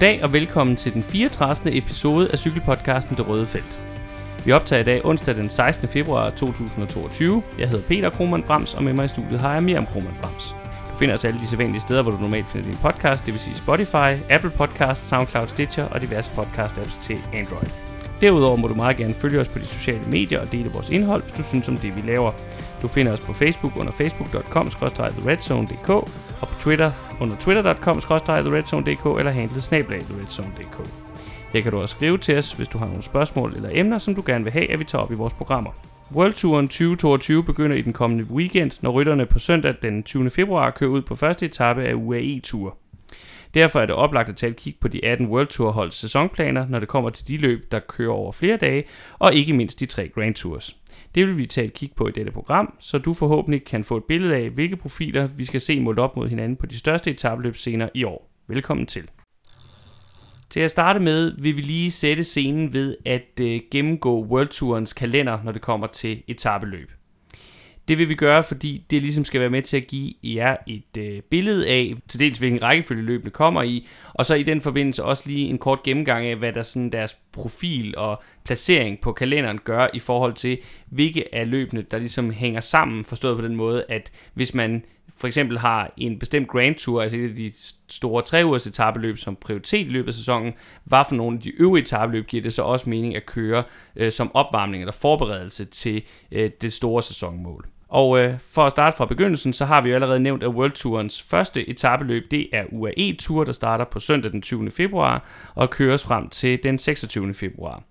Goddag og velkommen til den 34. episode af cykelpodcasten Det Røde Felt. Vi optager i dag onsdag den 16. februar 2022. Jeg hedder Peter Krohmann Brams, og med mig i studiet har jeg Miriam Krohmann Brams. Du finder os alle de sædvanlige steder, hvor du normalt finder din podcast, det vil sige Spotify, Apple Podcast, SoundCloud, Stitcher og diverse podcast-apps til Android. Derudover må du meget gerne følge os på de sociale medier og dele vores indhold, hvis du synes om det, vi laver. Du finder os på Facebook under facebook.com-theredzone.dk og på Twitter under twitter.com-theredzone.dk eller handlet snablag theredzone.dk. Her kan du også skrive til os, hvis du har nogle spørgsmål eller emner, som du gerne vil have, at vi tager op i vores programmer. World Touren 2022 begynder i den kommende weekend, når rytterne på søndag den 20. februar kører ud på første etape af UAE Tour. Derfor er det oplagt at tage et kig på de 18 World Tour holds sæsonplaner, når det kommer til de løb, der kører over flere dage, og ikke mindst de tre Grand Tours. Det vil vi tage et kig på i dette program, så du forhåbentlig kan få et billede af, hvilke profiler vi skal se målt op mod hinanden på de største etabløb senere i år. Velkommen til. Til at starte med vil vi lige sætte scenen ved at øh, gennemgå World Tourens kalender, når det kommer til etabeløb. Det vil vi gøre, fordi det ligesom skal være med til at give jer et øh, billede af, til dels hvilken rækkefølge løbene kommer i, og så i den forbindelse også lige en kort gennemgang af, hvad der sådan deres profil og placering på kalenderen gør i forhold til, hvilke af løbene, der ligesom hænger sammen, forstået på den måde, at hvis man for eksempel har en bestemt Grand Tour, altså et af de store tre ugers etabeløb som prioritet i løbet af sæsonen, hvad for nogle af de øvrige etabeløb giver det så også mening at køre øh, som opvarmning eller forberedelse til øh, det store sæsonmål. Og øh, for at starte fra begyndelsen, så har vi jo allerede nævnt, at World Tourens første etabeløb, det er UAE Tour, der starter på søndag den 20. februar og køres frem til den 26. februar.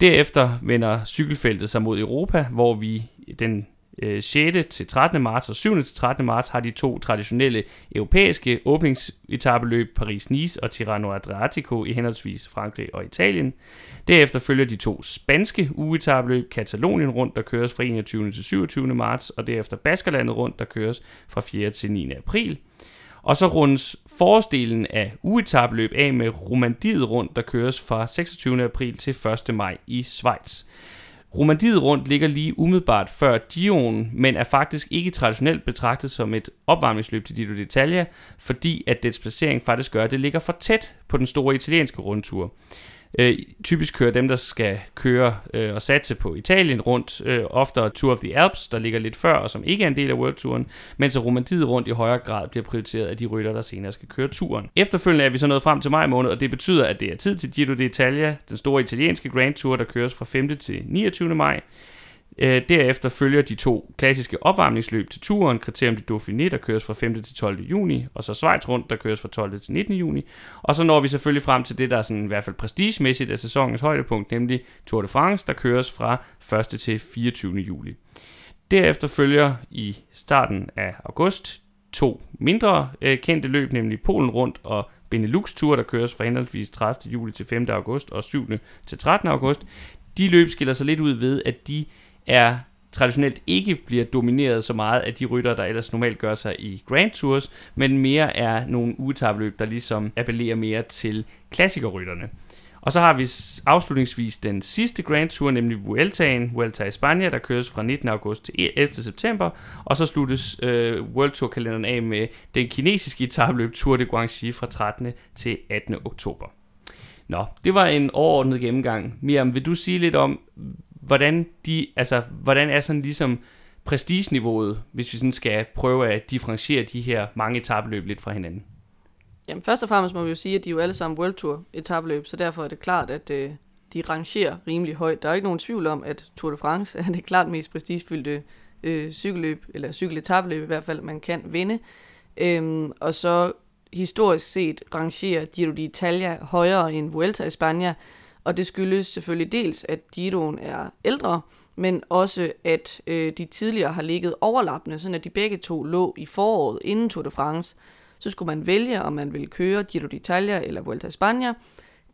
Derefter vender cykelfeltet sig mod Europa, hvor vi den Øh, 6. Til 13. marts og 7. til 13. marts har de to traditionelle europæiske åbningsetabeløb Paris-Nice og Tirano Adriatico i henholdsvis Frankrig og Italien. Derefter følger de to spanske ugetabeløb Katalonien rundt, der køres fra 21. til 27. marts, og derefter Baskerlandet rundt, der køres fra 4. til 9. april. Og så rundes forårsdelen af ugetabeløb af med Romandiet rundt, der køres fra 26. april til 1. maj i Schweiz. Romandiet rundt ligger lige umiddelbart før Dion, men er faktisk ikke traditionelt betragtet som et opvarmningsløb til Giro d'Italia, fordi at dets placering faktisk gør, at det ligger for tæt på den store italienske rundtur. Øh, typisk kører dem, der skal køre øh, og satse på Italien rundt, øh, oftere Tour of the Alps, der ligger lidt før, og som ikke er en del af World Touren, mens Romandiet rundt i højere grad bliver prioriteret af de rytter, der senere skal køre turen. Efterfølgende er vi så nået frem til maj måned, og det betyder, at det er tid til Giro d'Italia, den store italienske Grand Tour, der køres fra 5. til 29. maj. Øh, derefter følger de to klassiske opvarmningsløb til turen, Kriterium de Dauphiné, der køres fra 5. til 12. juni, og så Schweiz rundt, der køres fra 12. til 19. juni. Og så når vi selvfølgelig frem til det, der er sådan, i hvert fald prestigemæssigt af sæsonens højdepunkt, nemlig Tour de France, der køres fra 1. til 24. juli. Derefter følger i starten af august to mindre øh, kendte løb, nemlig Polen rundt og Benelux Tour, der køres fra henholdsvis 30. juli til 5. august og 7. til 13. august. De løb skiller sig lidt ud ved, at de er traditionelt ikke bliver domineret så meget af de rytter, der ellers normalt gør sig i Grand Tours, men mere er nogle ugetabløb, der ligesom appellerer mere til klassikerrytterne. Og så har vi afslutningsvis den sidste Grand Tour, nemlig Vueltaen, Vuelta i Spanien, der køres fra 19. august til e- 11. september, og så sluttes øh, World Tour kalenderen af med den kinesiske etabløb Tour de Guangxi fra 13. til 18. oktober. Nå, det var en overordnet gennemgang. Miriam, vil du sige lidt om, hvordan, de, altså, hvordan er sådan ligesom prestigeniveauet, hvis vi sådan skal prøve at differentiere de her mange etabløb lidt fra hinanden? Jamen først og fremmest må vi jo sige, at de er jo alle sammen World Tour etabløb, så derfor er det klart, at øh, de rangerer rimelig højt. Der er ikke nogen tvivl om, at Tour de France er det klart mest prestigefyldte øh, cykelløb, eller cykeletabløb i hvert fald, man kan vinde. Øhm, og så historisk set rangerer Giro d'Italia højere end Vuelta i Spanien, og det skyldes selvfølgelig dels, at Giroen er ældre, men også at øh, de tidligere har ligget overlappende, sådan at de begge to lå i foråret inden Tour de France. Så skulle man vælge, om man ville køre Giro d'Italia eller Vuelta a España.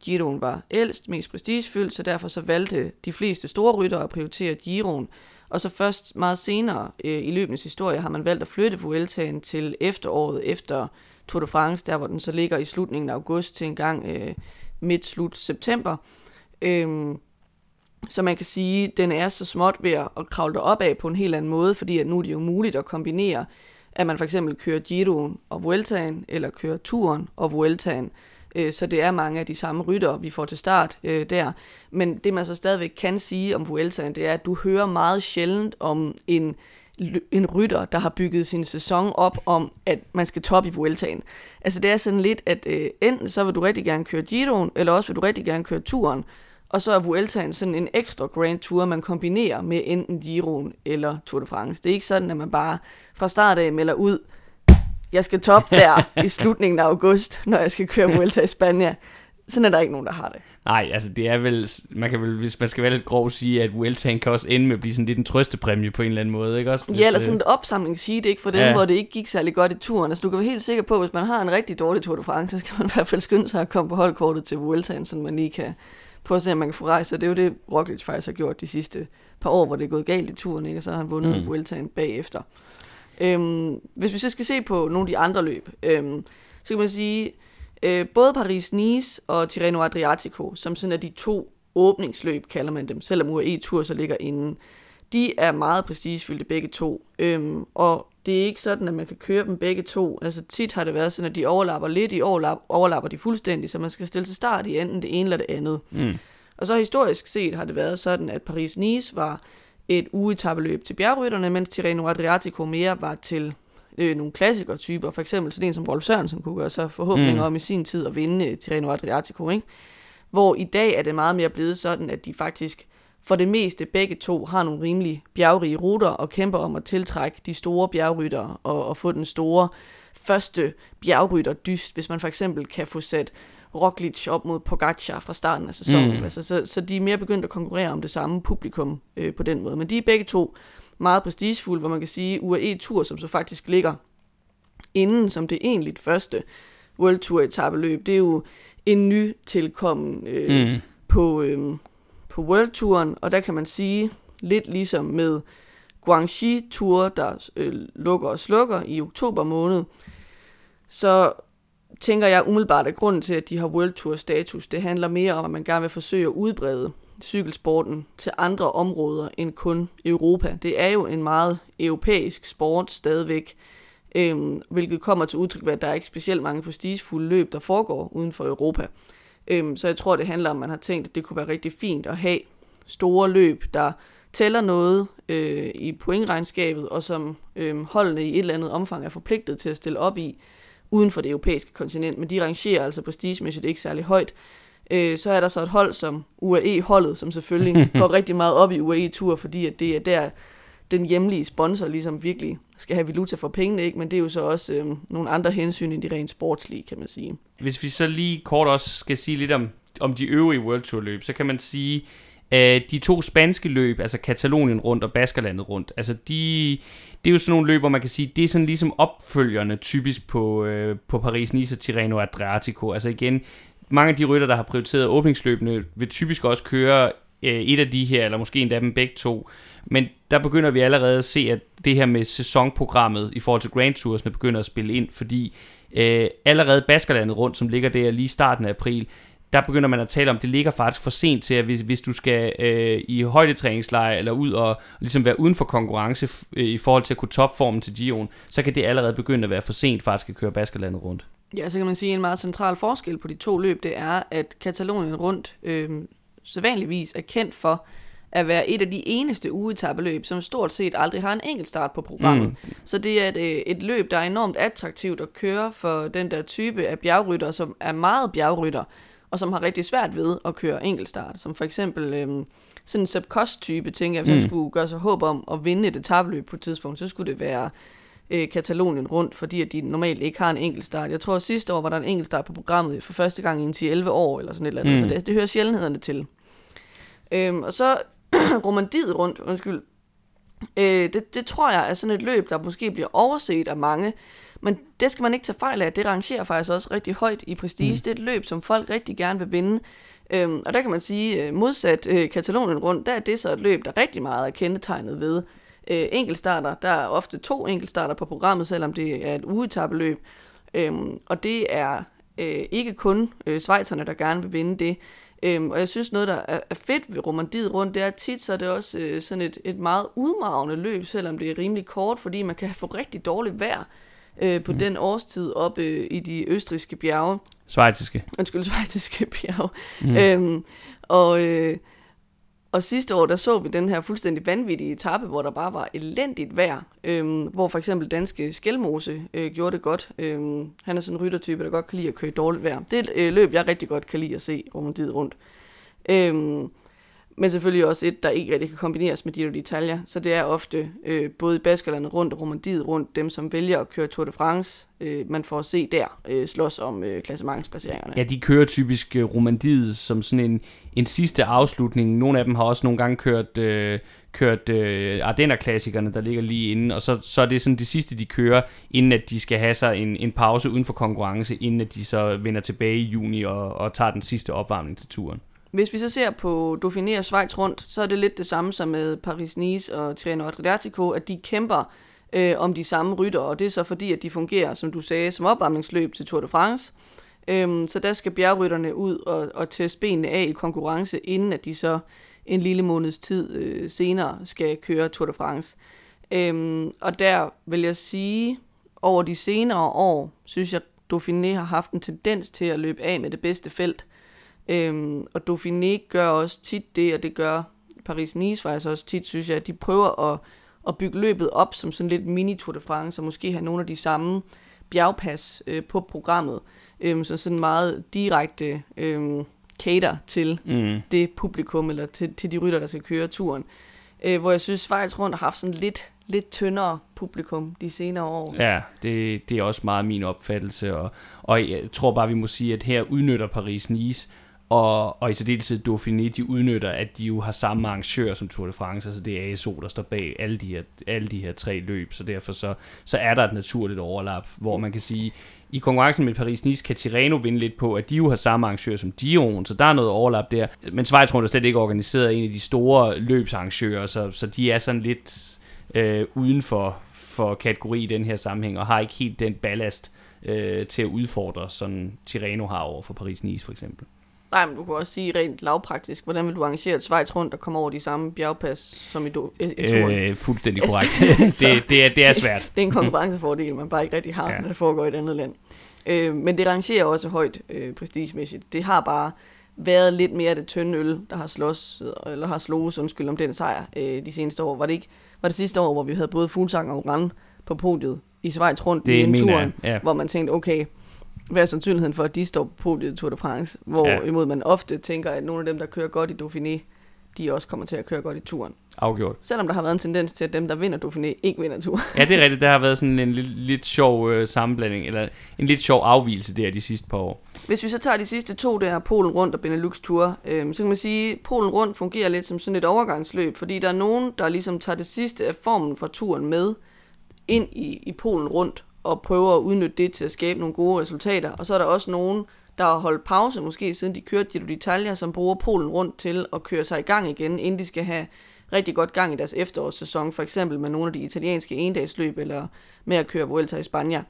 Giroen var ældst, mest prestigefyldt, så derfor så valgte de fleste store rytter at prioritere Giroen. Og så først meget senere øh, i løbens historie har man valgt at flytte Vueltaen til efteråret efter Tour de France, der hvor den så ligger i slutningen af august til en gang øh, midt-slut september. Øhm, så man kan sige, den er så småt ved at kravle op af på en helt anden måde, fordi at nu er det jo muligt at kombinere, at man for eksempel kører Giroen og Vueltaen, eller kører Turen og Vueltaen. øh, så det er mange af de samme rytter, vi får til start øh, der. Men det man så stadigvæk kan sige om Vueltaen, det er, at du hører meget sjældent om en en rytter, der har bygget sin sæson op om, at man skal top i Vueltaen. Altså det er sådan lidt, at øh, enten så vil du rigtig gerne køre Giroen, eller også vil du rigtig gerne køre turen, og så er Vueltaen sådan en ekstra Grand Tour, man kombinerer med enten Giroen eller Tour de France. Det er ikke sådan, at man bare fra start af melder ud, jeg skal top der i slutningen af august, når jeg skal køre Vuelta i Spanien. Sådan er der ikke nogen, der har det. Nej, altså det er vel, man kan vel, hvis man skal være lidt grov, sige, at Vueltaen kan også ende med at blive sådan lidt en trøstepræmie på en eller anden måde, ikke også? Hvis, ja, eller sådan et opsamlingsheat, ikke for dem, ja. hvor det ikke gik særlig godt i turen. Altså du kan være helt sikker på, at hvis man har en rigtig dårlig Tour de France, så skal man i hvert fald skynde sig at komme på holdkortet til Vueltaen, så man lige kan prøve at se, om man kan få rejst. Og det er jo det, Roglic faktisk har gjort de sidste par år, hvor det er gået galt i turen, ikke? og så har han vundet mm. Vueltaen bagefter. Øhm, hvis vi så skal se på nogle af de andre løb, øhm, så kan man sige, øh, både Paris-Nice og Tirreno Adriatico, som sådan er de to åbningsløb, kalder man dem, selvom UAE Tour så ligger inden, de er meget prestigefyldte begge to. Øhm, og det er ikke sådan, at man kan køre dem begge to. Altså tit har det været sådan, at de overlapper lidt, i overlap, overlapper de fuldstændig, så man skal stille sig start i enten det ene eller det andet. Mm. Og så historisk set har det været sådan, at Paris-Nice var et ugetabeløb til bjergrytterne, mens Tirreno Adriatico mere var til øh, nogle klassiker-typer. For eksempel sådan en som Rolf Sørensen kunne gøre sig forhåbninger mm. om i sin tid at vinde øh, Tirreno Adriatico. Ikke? Hvor i dag er det meget mere blevet sådan, at de faktisk for det meste begge to har nogle rimelig bjergrige ruter og kæmper om at tiltrække de store bjergrytter og, og få den store første bjergrytter dyst, hvis man for eksempel kan få sat Roglic op mod Pogacar fra starten af sæsonen. Mm. Altså, så, så de er mere begyndt at konkurrere om det samme publikum øh, på den måde. Men de er begge to meget prestigefulde, hvor man kan sige, UAE Tour, som så faktisk ligger inden som det egentlig første World Tour etabeløb, det er jo en ny tilkommen øh, mm. på, øh, på Worldtouren, og der kan man sige, lidt ligesom med Guangxi Tour, der øh, lukker og slukker i oktober måned, så tænker jeg umiddelbart, at grunden til, at de har World Tour status, det handler mere om, at man gerne vil forsøge at udbrede cykelsporten til andre områder end kun Europa. Det er jo en meget europæisk sport stadigvæk, øhm, hvilket kommer til udtryk ved, at der er ikke specielt mange prestigefulde løb, der foregår uden for Europa. Øhm, så jeg tror, det handler om, at man har tænkt, at det kunne være rigtig fint at have store løb, der tæller noget øh, i pointregnskabet, og som øh, holdene i et eller andet omfang er forpligtet til at stille op i, uden for det europæiske kontinent, men de rangerer altså prestigemæssigt ikke særlig højt. Øh, så er der så et hold som UAE-holdet, som selvfølgelig går rigtig meget op i UAE-tur, fordi at det er der, den hjemlige sponsor ligesom virkelig skal have valuta for pengene, ikke? men det er jo så også øh, nogle andre hensyn end de rent sportslige, kan man sige. Hvis vi så lige kort også skal sige lidt om, om de øvrige World Tour løb, så kan man sige, at de to spanske løb, altså Katalonien rundt og Baskerlandet rundt, altså de, det er jo sådan nogle løb, hvor man kan sige, det er sådan ligesom opfølgerne typisk på, øh, på Paris-Nice og Tirreno Adriatico. Altså igen, mange af de rytter, der har prioriteret åbningsløbene, vil typisk også køre øh, et af de her, eller måske endda dem begge to. Men der begynder vi allerede at se, at det her med sæsonprogrammet i forhold til Grand Toursne begynder at spille ind, fordi øh, allerede Baskerlandet rundt, som ligger der lige i starten af april, der begynder man at tale om, at det ligger faktisk for sent til, at hvis, hvis du skal øh, i højdetræningsleje eller ud og, og ligesom være uden for konkurrence øh, i forhold til at kunne topformen til Gion, så kan det allerede begynde at være for sent faktisk at køre Baskerlandet rundt. Ja, så kan man sige, at en meget central forskel på de to løb, det er, at Katalonien rundt øh, sædvanligvis er kendt for at være et af de eneste ugetabeløb, som stort set aldrig har en enkelt start på programmet. Mm. Så det er et, øh, et løb, der er enormt attraktivt at køre for den der type af bjergrytter, som er meget bjergrytter, og som har rigtig svært ved at køre enkeltstart. Som for eksempel øh, sådan en Sepp type tænker jeg, hvis mm. han skulle gøre sig håb om at vinde et etabeløb på et tidspunkt, så skulle det være øh, Katalonien rundt, fordi at de normalt ikke har en enkelt start. Jeg tror, at sidste år var der en enkelt start på programmet for første gang i 10-11 år, eller sådan et eller andet, mm. så det, det hører sjældenhederne til. Øhm, og så Romandiet rundt, undskyld, øh, det, det tror jeg er sådan et løb, der måske bliver overset af mange, men det skal man ikke tage fejl af, det rangerer faktisk også rigtig højt i prestige. Mm. Det er et løb, som folk rigtig gerne vil vinde. Øhm, og der kan man sige, øh, modsat øh, Katalonien rundt, der er det så et løb, der rigtig meget er kendetegnet ved øh, enkeltstarter. Der er ofte to enkeltstarter på programmet, selvom det er et ugetabeløb. Øhm, og det er øh, ikke kun øh, svejserne, der gerne vil vinde det. Øhm, og jeg synes noget, der er, er fedt ved Romandiet rundt, det er tit, så er det også øh, sådan et, et meget udmavende løb, selvom det er rimelig kort, fordi man kan få rigtig dårligt vejr. øh, på mm. den årstid oppe øh, i de østriske bjerge. Schweiziske. Undskyld, schweiziske bjerge. Mm. Øhm, og, øh, og sidste år, der så vi den her fuldstændig vanvittige etape, hvor der bare var elendigt vejr. Øhm, hvor for eksempel danske Skelmose øh, gjorde det godt. Øhm, han er sådan en ryttertype, der godt kan lide at køre i dårligt vejr. Det er et øh, løb, jeg rigtig godt kan lide at se romantiet rundt. Øhm, men selvfølgelig også et, der ikke rigtig kan kombineres med Giro d'Italia. Så det er ofte øh, både Baskerlandet rundt og Romandiet rundt, dem som vælger at køre Tour de France, øh, man får at se der øh, slås om øh, klassementsplaceringerne. Ja, de kører typisk øh, Romandiet som sådan en, en sidste afslutning. Nogle af dem har også nogle gange kørt... Øh, kørt øh, Ardenner-klassikerne, der ligger lige inde, og så, så er det sådan de sidste, de kører, inden at de skal have sig en, en pause uden for konkurrence, inden at de så vender tilbage i juni og, og tager den sidste opvarmning til turen. Hvis vi så ser på Dauphiné og Schweiz rundt, så er det lidt det samme som med Paris-Nice og Tirreno Adriatico, at de kæmper øh, om de samme rytter, og det er så fordi, at de fungerer, som du sagde, som opvarmningsløb til Tour de France. Øhm, så der skal bjergrytterne ud og, og teste benene af i konkurrence, inden at de så en lille måneds tid øh, senere skal køre Tour de France. Øhm, og der vil jeg sige, over de senere år, synes jeg, Dauphiné har haft en tendens til at løbe af med det bedste felt. Øhm, og Dauphiné gør også tit det, og det gør Paris-Nice faktisk også tit, synes jeg, at de prøver at, at bygge løbet op som sådan lidt mini-Tour de France, og måske have nogle af de samme bjergpas øh, på programmet, øhm, så sådan meget direkte øhm, cater til mm. det publikum, eller til, til de rytter, der skal køre turen. Øh, hvor jeg synes, Schweiz rundt har haft sådan lidt, lidt tyndere publikum de senere år. Ja, det, det er også meget min opfattelse, og, og jeg tror bare, vi må sige, at her udnytter Paris-Nice og, og i særdeleshed Dauphiné, de udnytter, at de jo har samme arrangør som Tour de France, altså det er ASO, der står bag alle de her, alle de her tre løb, så derfor så, så er der et naturligt overlap, hvor man kan sige, i konkurrencen med Paris-Nice kan Tirreno vinde lidt på, at de jo har samme arrangør som Dion, så der er noget overlap der. Men Schweiz rundt er slet ikke organiseret en af de store løbsarrangører, så, så de er sådan lidt øh, uden for, for kategori i den her sammenhæng, og har ikke helt den ballast øh, til at udfordre, sådan Tirreno har over for Paris-Nice for eksempel. Nej, men du kan også sige rent lavpraktisk, hvordan vil du arrangere et Schweiz rundt, der kommer over de samme bjergpas som i, do, i, i turen? Øh, fuldstændig korrekt. det, det, er, det er svært. det er en konkurrencefordel, man bare ikke rigtig har, ja. når det foregår i et andet land. Øh, men det rangerer også højt øh, prestigemæssigt. Det har bare været lidt mere det tynde øl, der har slås, eller har slået, undskyld, om den sejr øh, de seneste år. Var det ikke var det sidste år, hvor vi havde både Fuglsang og Oran på podiet i Schweiz rundt det i en turen, ja. hvor man tænkte, okay, hvad er sandsynligheden for, at de står på podiet i Tour de France, hvor ja. man ofte tænker, at nogle af dem, der kører godt i Dauphiné, de også kommer til at køre godt i turen. Afgjort. Selvom der har været en tendens til, at dem, der vinder Dauphiné, ikke vinder turen. ja, det er rigtigt. Der har været sådan en lidt, lidt sjov øh, sammenblanding, eller en lidt sjov afvielse der de sidste par år. Hvis vi så tager de sidste to der, Polen rundt og Benelux Tour, øh, så kan man sige, at Polen rundt fungerer lidt som sådan et overgangsløb, fordi der er nogen, der ligesom tager det sidste af formen fra turen med ind i, i Polen rundt, og prøver at udnytte det til at skabe nogle gode resultater. Og så er der også nogen, der har holdt pause, måske siden de kørte Giro d'Italia, som bruger Polen rundt til at køre sig i gang igen, inden de skal have rigtig godt gang i deres efterårssæson, for eksempel med nogle af de italienske endagsløb, eller med at køre Vuelta i Spanien.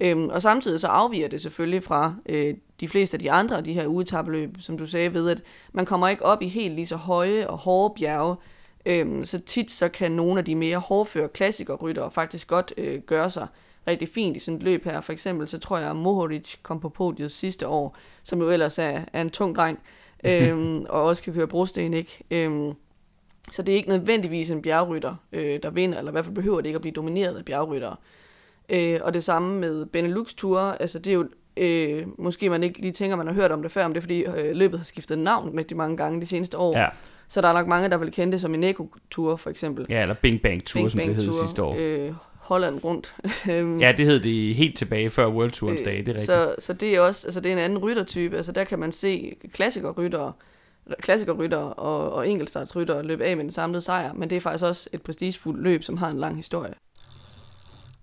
Øhm, og samtidig så afviger det selvfølgelig fra øh, de fleste af de andre af de her ugetabeløb, som du sagde ved, at man kommer ikke op i helt lige så høje og hårde bjerge, øhm, så tit så kan nogle af de mere hårdføre klassikerryttere faktisk godt øh, gøre sig rigtig fint i sådan et løb her. For eksempel så tror jeg, at Mohoric kom på podiet sidste år, som jo ellers er, er en tung dreng, øhm, og også kan køre brosten, ikke? Øhm, så det er ikke nødvendigvis en bjergrytter, øh, der vinder, eller i hvert fald behøver det ikke at blive domineret af bjergryttere. Øh, og det samme med Benelux Tour, altså det er jo, øh, måske man ikke lige tænker, man har hørt om det før, men det er fordi øh, løbet har skiftet navn de mange gange de seneste år. Ja. Så der er nok mange, der vil kende det som en Eco Tour for eksempel. Ja, eller Bing Bang Tour, Bing som Bang det hed sidste år. Øh, Holland rundt. ja, det hed det helt tilbage før World Tourens øh, dag, det er rigtigt. Så, så det er også, altså det er en anden ryttertype, altså der kan man se klassikerryttere, klassikerrytter og, og enkeltstartsrytter løbe af med den samlede sejr, men det er faktisk også et prestigefuldt løb, som har en lang historie.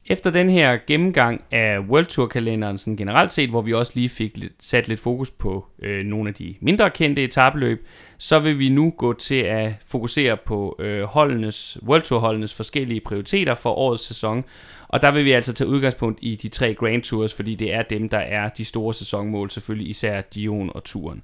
Efter den her gennemgang af World Tour kalenderen sådan generelt set, hvor vi også lige fik lidt, sat lidt fokus på øh, nogle af de mindre kendte etabeløb, så vil vi nu gå til at fokusere på øh, holdenes, World Tour holdenes forskellige prioriteter for årets sæson. Og der vil vi altså tage udgangspunkt i de tre Grand Tours, fordi det er dem, der er de store sæsonmål, selvfølgelig især Giroen og Turen.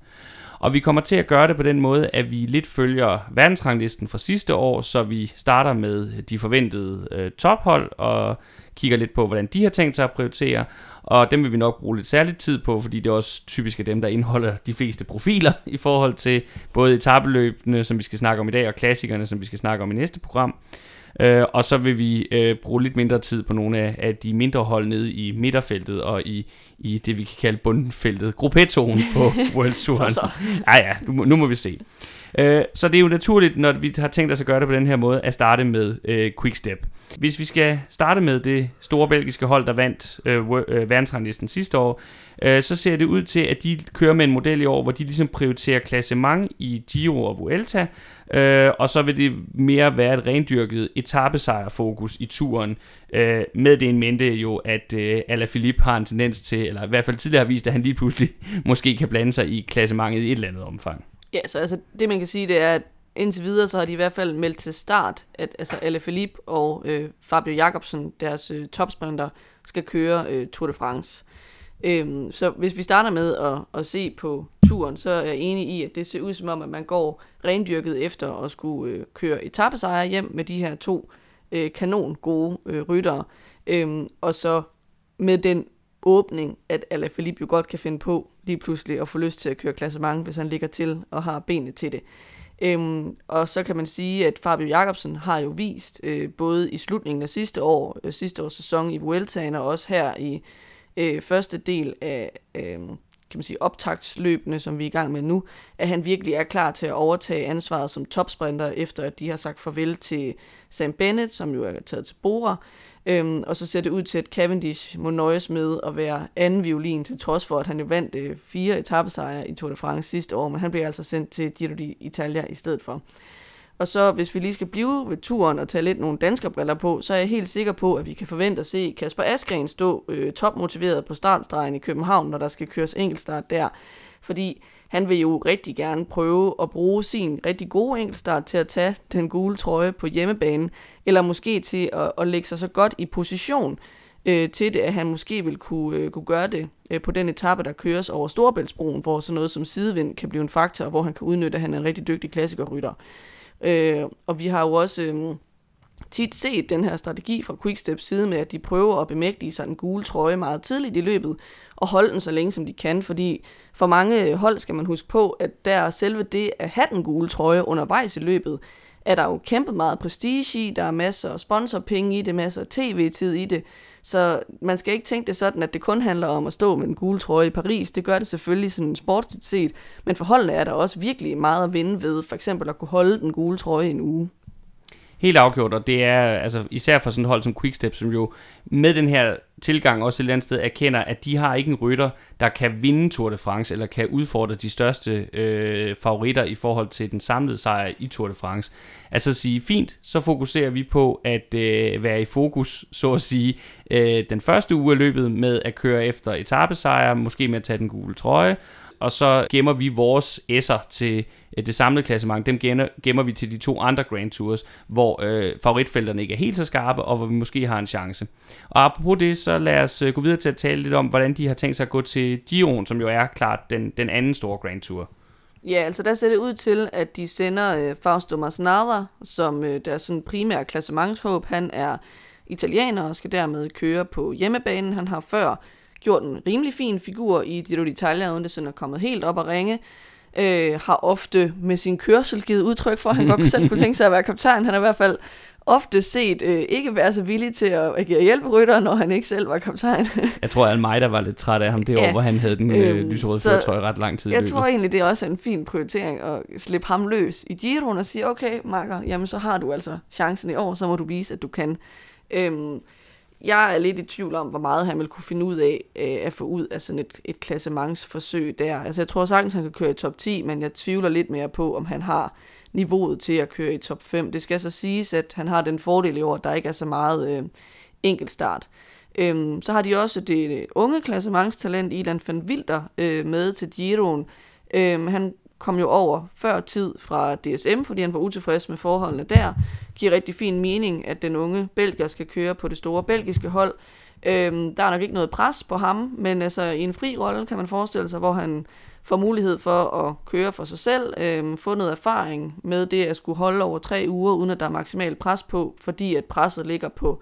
Og vi kommer til at gøre det på den måde, at vi lidt følger verdensranglisten fra sidste år, så vi starter med de forventede øh, tophold og kigger lidt på, hvordan de har tænkt sig at prioritere. Og dem vil vi nok bruge lidt særligt tid på, fordi det er også typisk er dem, der indeholder de fleste profiler i forhold til både etabeløbene, som vi skal snakke om i dag, og klassikerne, som vi skal snakke om i næste program. Øh, og så vil vi øh, bruge lidt mindre tid på nogle af, af de mindre hold nede i midterfeltet og i, i det, vi kan kalde bundfeltet, gruppetonen på World Touren. så, så. Ja, ja, nu, nu må vi se. Øh, så det er jo naturligt, når vi har tænkt os at gøre det på den her måde, at starte med øh, Quickstep. Hvis vi skal starte med det store belgiske hold, der vandt øh, øh, verdensranglisten sidste år, øh, så ser det ud til, at de kører med en model i år, hvor de ligesom prioriterer klassement i Giro og Vuelta, øh, og så vil det mere være et rendyrket etappesejrfokus i turen, øh, med det en mente jo, at øh, Alaphilippe har en tendens til, eller i hvert fald tidligere har vist, at han lige pludselig måske kan blande sig i klassementet i et eller andet omfang. Ja, så altså, det man kan sige, det er, at indtil videre, så har de i hvert fald meldt til start, at altså Alaphilippe og øh, Fabio Jacobsen, deres øh, topsprinter, skal køre øh, Tour de France. Øhm, så hvis vi starter med at, at se på turen, så er jeg enig i, at det ser ud som om, at man går rendyrket efter at skulle øh, køre etappesejre hjem med de her to øh, kanon gode øh, ryttere. Øhm, og så med den åbning, at Alaphilippe jo godt kan finde på lige pludselig at få lyst til at køre klassement, hvis han ligger til og har benene til det. Øhm, og så kan man sige, at Fabio Jacobsen har jo vist, øh, både i slutningen af sidste år, øh, sidste års sæson i Vueltaen, og også her i øh, første del af øh, kan man sige, optagtsløbene, som vi er i gang med nu, at han virkelig er klar til at overtage ansvaret som topsprinter, efter at de har sagt farvel til Sam Bennett, som jo er taget til Bora, Øhm, og så ser det ud til, at Cavendish må nøjes med at være anden violin, til trods for, at han jo vandt øh, fire etappesejre i Tour de France sidste år, men han bliver altså sendt til Giro d'Italia i stedet for. Og så hvis vi lige skal blive ved turen og tage lidt nogle danske briller på, så er jeg helt sikker på, at vi kan forvente at se Kasper Askren stå øh, topmotiveret på startstregen i København, når der skal køres enkeltstart der. Fordi han vil jo rigtig gerne prøve at bruge sin rigtig gode enkeltstart til at tage den gule trøje på hjemmebane, eller måske til at, at lægge sig så godt i position øh, til det, at han måske vil kunne, øh, kunne gøre det øh, på den etape, der køres over Storebæltsbroen, hvor sådan noget som sidevind kan blive en faktor, hvor han kan udnytte, at han er en rigtig dygtig klassikerrytter. Øh, og vi har jo også... Øh, tit set den her strategi fra Quicksteps side med, at de prøver at bemægtige sig den gule trøje meget tidligt i løbet, og holde den så længe som de kan, fordi for mange hold skal man huske på, at der selve det at have den gule trøje undervejs i løbet, er der jo kæmpet meget prestige i, der er masser af sponsorpenge i det, masser af tv-tid i det, så man skal ikke tænke det sådan, at det kun handler om at stå med en gule trøje i Paris. Det gør det selvfølgelig sådan sportsligt set, men for holdene er der også virkelig meget at vinde ved, for eksempel at kunne holde den gule trøje en uge. Helt afgjort, og det er altså især for sådan et hold som Quickstep, som jo med den her tilgang også et eller andet sted erkender, at de har ikke en rytter, der kan vinde Tour de France, eller kan udfordre de største øh, favoritter i forhold til den samlede sejr i Tour de France. Altså at sige, fint, så fokuserer vi på at øh, være i fokus, så at sige, øh, den første uge af løbet med at køre efter etappesejre, måske med at tage den gule trøje, og så gemmer vi vores S'er til Øh, det samlede klassement, dem gemmer, gemmer vi til de to andre Grand Tours, hvor øh, favoritfelterne ikke er helt så skarpe, og hvor vi måske har en chance. Og apropos det, så lad os øh, gå videre til at tale lidt om, hvordan de har tænkt sig at gå til Giroen, som jo er klart den, den anden store Grand Tour. Ja, altså der ser det ud til, at de sender øh, Fausto Masnada, som øh, deres sådan primære klassementshåb. Han er italiener og skal dermed køre på hjemmebanen. Han har før gjort en rimelig fin figur i Giro d'Italia, uden det sådan er kommet helt op at ringe. Øh, har ofte med sin kørsel givet udtryk for, at han godt selv kunne tænke sig at være kaptajn. Han har i hvert fald ofte set øh, ikke være så villig til at agere hjælperytter, når han ikke selv var kaptajn. jeg tror, at mig der var lidt træt af ham det ja, år, hvor han havde den øh, øhm, lyserøde førtrøje ret lang tid Jeg løbet. tror egentlig, det er også en fin prioritering at slippe ham løs i Giroen og sige, okay, Marker, jamen så har du altså chancen i år, så må du vise, at du kan. Øhm, jeg er lidt i tvivl om, hvor meget han vil kunne finde ud af øh, at få ud af sådan et, et klassementsforsøg der. Altså jeg tror sagtens, han kan køre i top 10, men jeg tvivler lidt mere på, om han har niveauet til at køre i top 5. Det skal så siges, at han har den fordel i år, at der ikke er så meget øh, enkeltstart. Øhm, så har de også det øh, unge klassementstalent Ilan van Wilder øh, med til Giroen. Øhm, han kom jo over før tid fra DSM, fordi han var utilfreds med forholdene der. Giver rigtig fin mening, at den unge belgier skal køre på det store belgiske hold. Øhm, der er nok ikke noget pres på ham, men altså i en fri rolle kan man forestille sig, hvor han får mulighed for at køre for sig selv, øhm, få noget erfaring med det at skulle holde over tre uger, uden at der er maksimal pres på, fordi at presset ligger på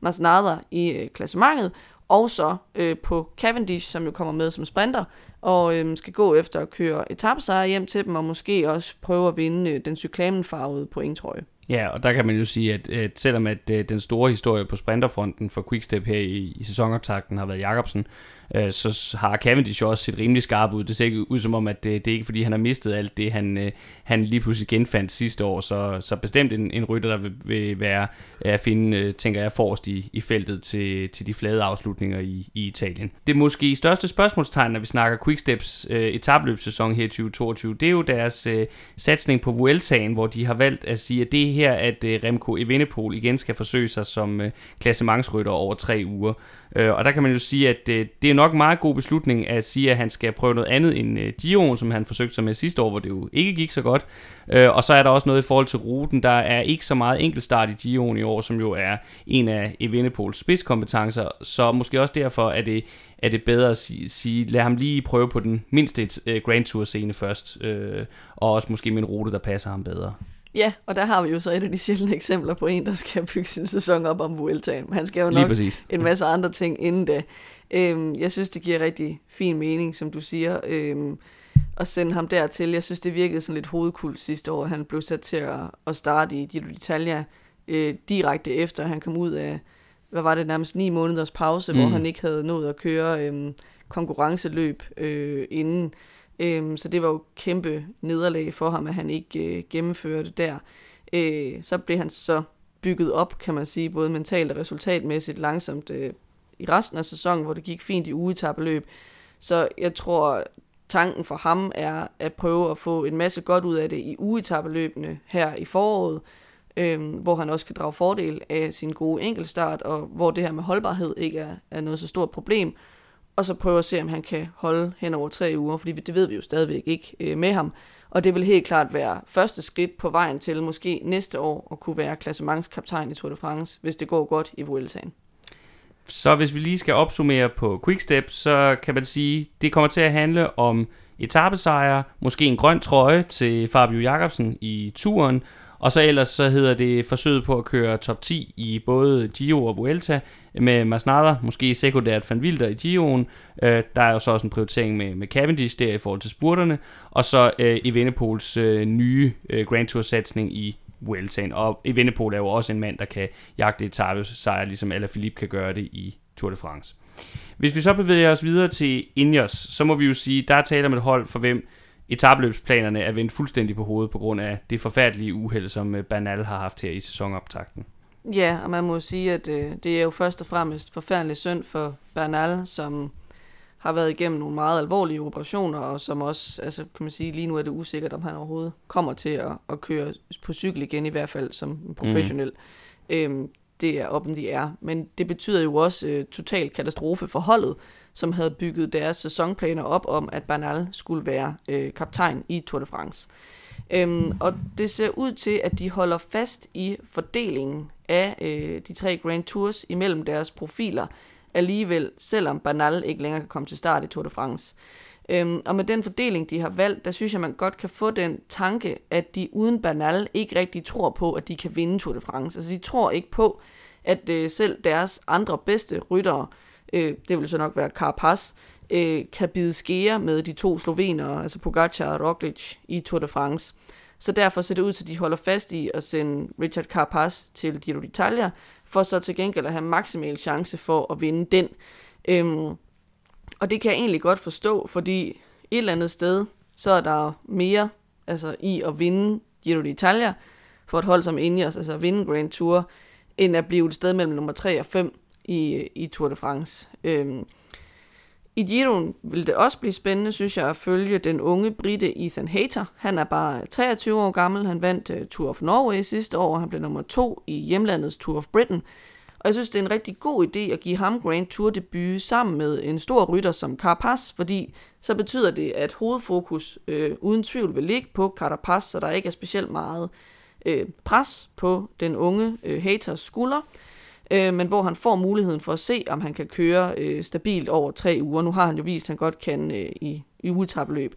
Masnada i øh, klassementet, og så øh, på Cavendish, som jo kommer med som sprinter, og øh, skal gå efter at køre etappesejre hjem til dem, og måske også prøve at vinde øh, den cyklamenfarvede pointtrøje. Ja, og der kan man jo sige, at, at selvom at, at den store historie på sprinterfronten for Quickstep her i, i sæsonoptakten har været Jacobsen, øh, så har Cavendish også set rimelig skarp ud. Det ser ikke ud som om, at det, det er ikke fordi, han har mistet alt det, han, øh, han lige pludselig genfandt sidste år. Så, så bestemt en, en rytter, der vil, vil være at finde, øh, tænker jeg, forrest i, i feltet til, til de flade afslutninger i, i Italien. Det måske største spørgsmålstegn, når vi snakker Quicksteps øh, etabløbssæson her i 2022, det er jo deres øh, satsning på Vueltaen, hvor de har valgt at sige, at det er her, at øh, Remco Evenepoel igen skal forsøge sig som øh, klassementsrytter over tre uger. Øh, og der kan man jo sige, at øh, det er nok en meget god beslutning at sige, at han skal prøve noget andet end øh, Giroen, som han forsøgte sig med sidste år, hvor det jo ikke gik så godt. Øh, og så er der også noget i forhold til ruten. Der er ikke så meget enkeltstart i Giroen i år, som jo er en af Evenepoels spidskompetencer. Så måske også derfor er det, er det bedre at sige, sige, lad ham lige prøve på den mindste øh, Grand Tour scene først. Øh, og også måske med en rute, der passer ham bedre. Ja, og der har vi jo så et af de sjældne eksempler på en, der skal bygge sin sæson op om Vueltaen. Han skal jo nok en masse andre ting inden da. Øhm, jeg synes, det giver rigtig fin mening, som du siger, øhm, at sende ham dertil. Jeg synes, det virkede sådan lidt hovedkult sidste år. Han blev sat til at, at starte i Giro d'Italia øh, direkte efter, han kom ud af, hvad var det, nærmest ni måneders pause, mm. hvor han ikke havde nået at køre øh, konkurrenceløb øh, inden. Øhm, så det var jo kæmpe nederlag for ham, at han ikke øh, gennemførte der. Øh, så blev han så bygget op, kan man sige, både mentalt og resultatmæssigt langsomt øh, i resten af sæsonen, hvor det gik fint i ugetabeløb. Så jeg tror, tanken for ham er at prøve at få en masse godt ud af det i ugetabeløbene her i foråret, øh, hvor han også kan drage fordel af sin gode enkeltstart, og hvor det her med holdbarhed ikke er, er noget så stort problem og så prøve at se, om han kan holde hen over tre uger, fordi det ved vi jo stadigvæk ikke øh, med ham. Og det vil helt klart være første skridt på vejen til måske næste år at kunne være klassementskaptajn i Tour de France, hvis det går godt i Vueltaen. Så hvis vi lige skal opsummere på Quickstep, så kan man sige, det kommer til at handle om etappesejre, måske en grøn trøje til Fabio Jacobsen i turen, og så ellers så hedder det forsøget på at køre top 10 i både Giro og Vuelta med Masnada, måske sekundært Van Wilder i Giroen. Øh, der er jo så også en prioritering med, med Cavendish der i forhold til spurterne. Og så øh, Evenepoels øh, nye øh, Grand Tour satsning i Vueltaen. Og Evenepoel er jo også en mand, der kan jagte etape sejr, ligesom Alaphilippe kan gøre det i Tour de France. Hvis vi så bevæger os videre til Ineos, så må vi jo sige, der er tale om et hold, for hvem etabløbsplanerne er vendt fuldstændig på hovedet på grund af det forfærdelige uheld, som øh, Bernal har haft her i sæsonoptakten. Ja, og man må sige, at øh, det er jo først og fremmest forfærdelig synd for Bernal, som har været igennem nogle meget alvorlige operationer, og som også, altså kan man sige, lige nu er det usikkert, om han overhovedet kommer til at, at køre på cykel igen, i hvert fald som professionel. Mm. Øhm, det er op, de er. Men det betyder jo også øh, total katastrofe for holdet, som havde bygget deres sæsonplaner op om, at Bernal skulle være øh, kaptajn i Tour de France. Øhm, og det ser ud til, at de holder fast i fordelingen af øh, de tre Grand Tours imellem deres profiler alligevel, selvom Bernal ikke længere kan komme til start i Tour de France. Øhm, og med den fordeling, de har valgt, der synes jeg, man godt kan få den tanke, at de uden Bernal ikke rigtig tror på, at de kan vinde Tour de France. Altså de tror ikke på, at øh, selv deres andre bedste ryttere øh, øh, det vil så nok være Carapaz, øh, kan bide skære med de to slovenere, altså Pogacar og Roglic i Tour de France. Så derfor ser det ud til, at de holder fast i at sende Richard Carapaz til Giro d'Italia, for så til gengæld at have maksimal chance for at vinde den. Øhm, og det kan jeg egentlig godt forstå, fordi et eller andet sted, så er der mere altså, i at vinde Giro d'Italia for et hold som Ineos, altså at vinde Grand Tour, end at blive et sted mellem nummer 3 og 5 i, i Tour de France. Øhm, I Giroen vil det også blive spændende, synes jeg, at følge den unge brite Ethan Hayter. Han er bare 23 år gammel. Han vandt uh, Tour of Norway sidste år. Han blev nummer to i hjemlandets Tour of Britain. Og jeg synes, det er en rigtig god idé at give ham Grand Tour debut sammen med en stor rytter som Carapaz, fordi så betyder det, at hovedfokus øh, uden tvivl vil ligge på Carapaz, så der ikke er specielt meget øh, pres på den unge øh, haters skulder, øh, men hvor han får muligheden for at se, om han kan køre øh, stabilt over tre uger. Nu har han jo vist, at han godt kan øh, i, i ugetabløb.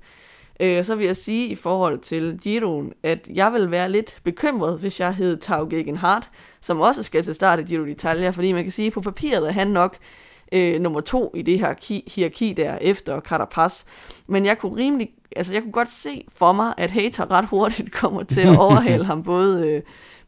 Øh, så vil jeg sige i forhold til Giroen, at jeg vil være lidt bekymret, hvis jeg hed Tau Gegenhardt, som også skal til start i Giro d'Italia, fordi man kan sige, at på papiret er han nok øh, nummer to i det her hierarki der efter Carapaz. Men jeg kunne rimelig, altså jeg kunne godt se for mig, at Hater ret hurtigt kommer til at overhale ham både, øh,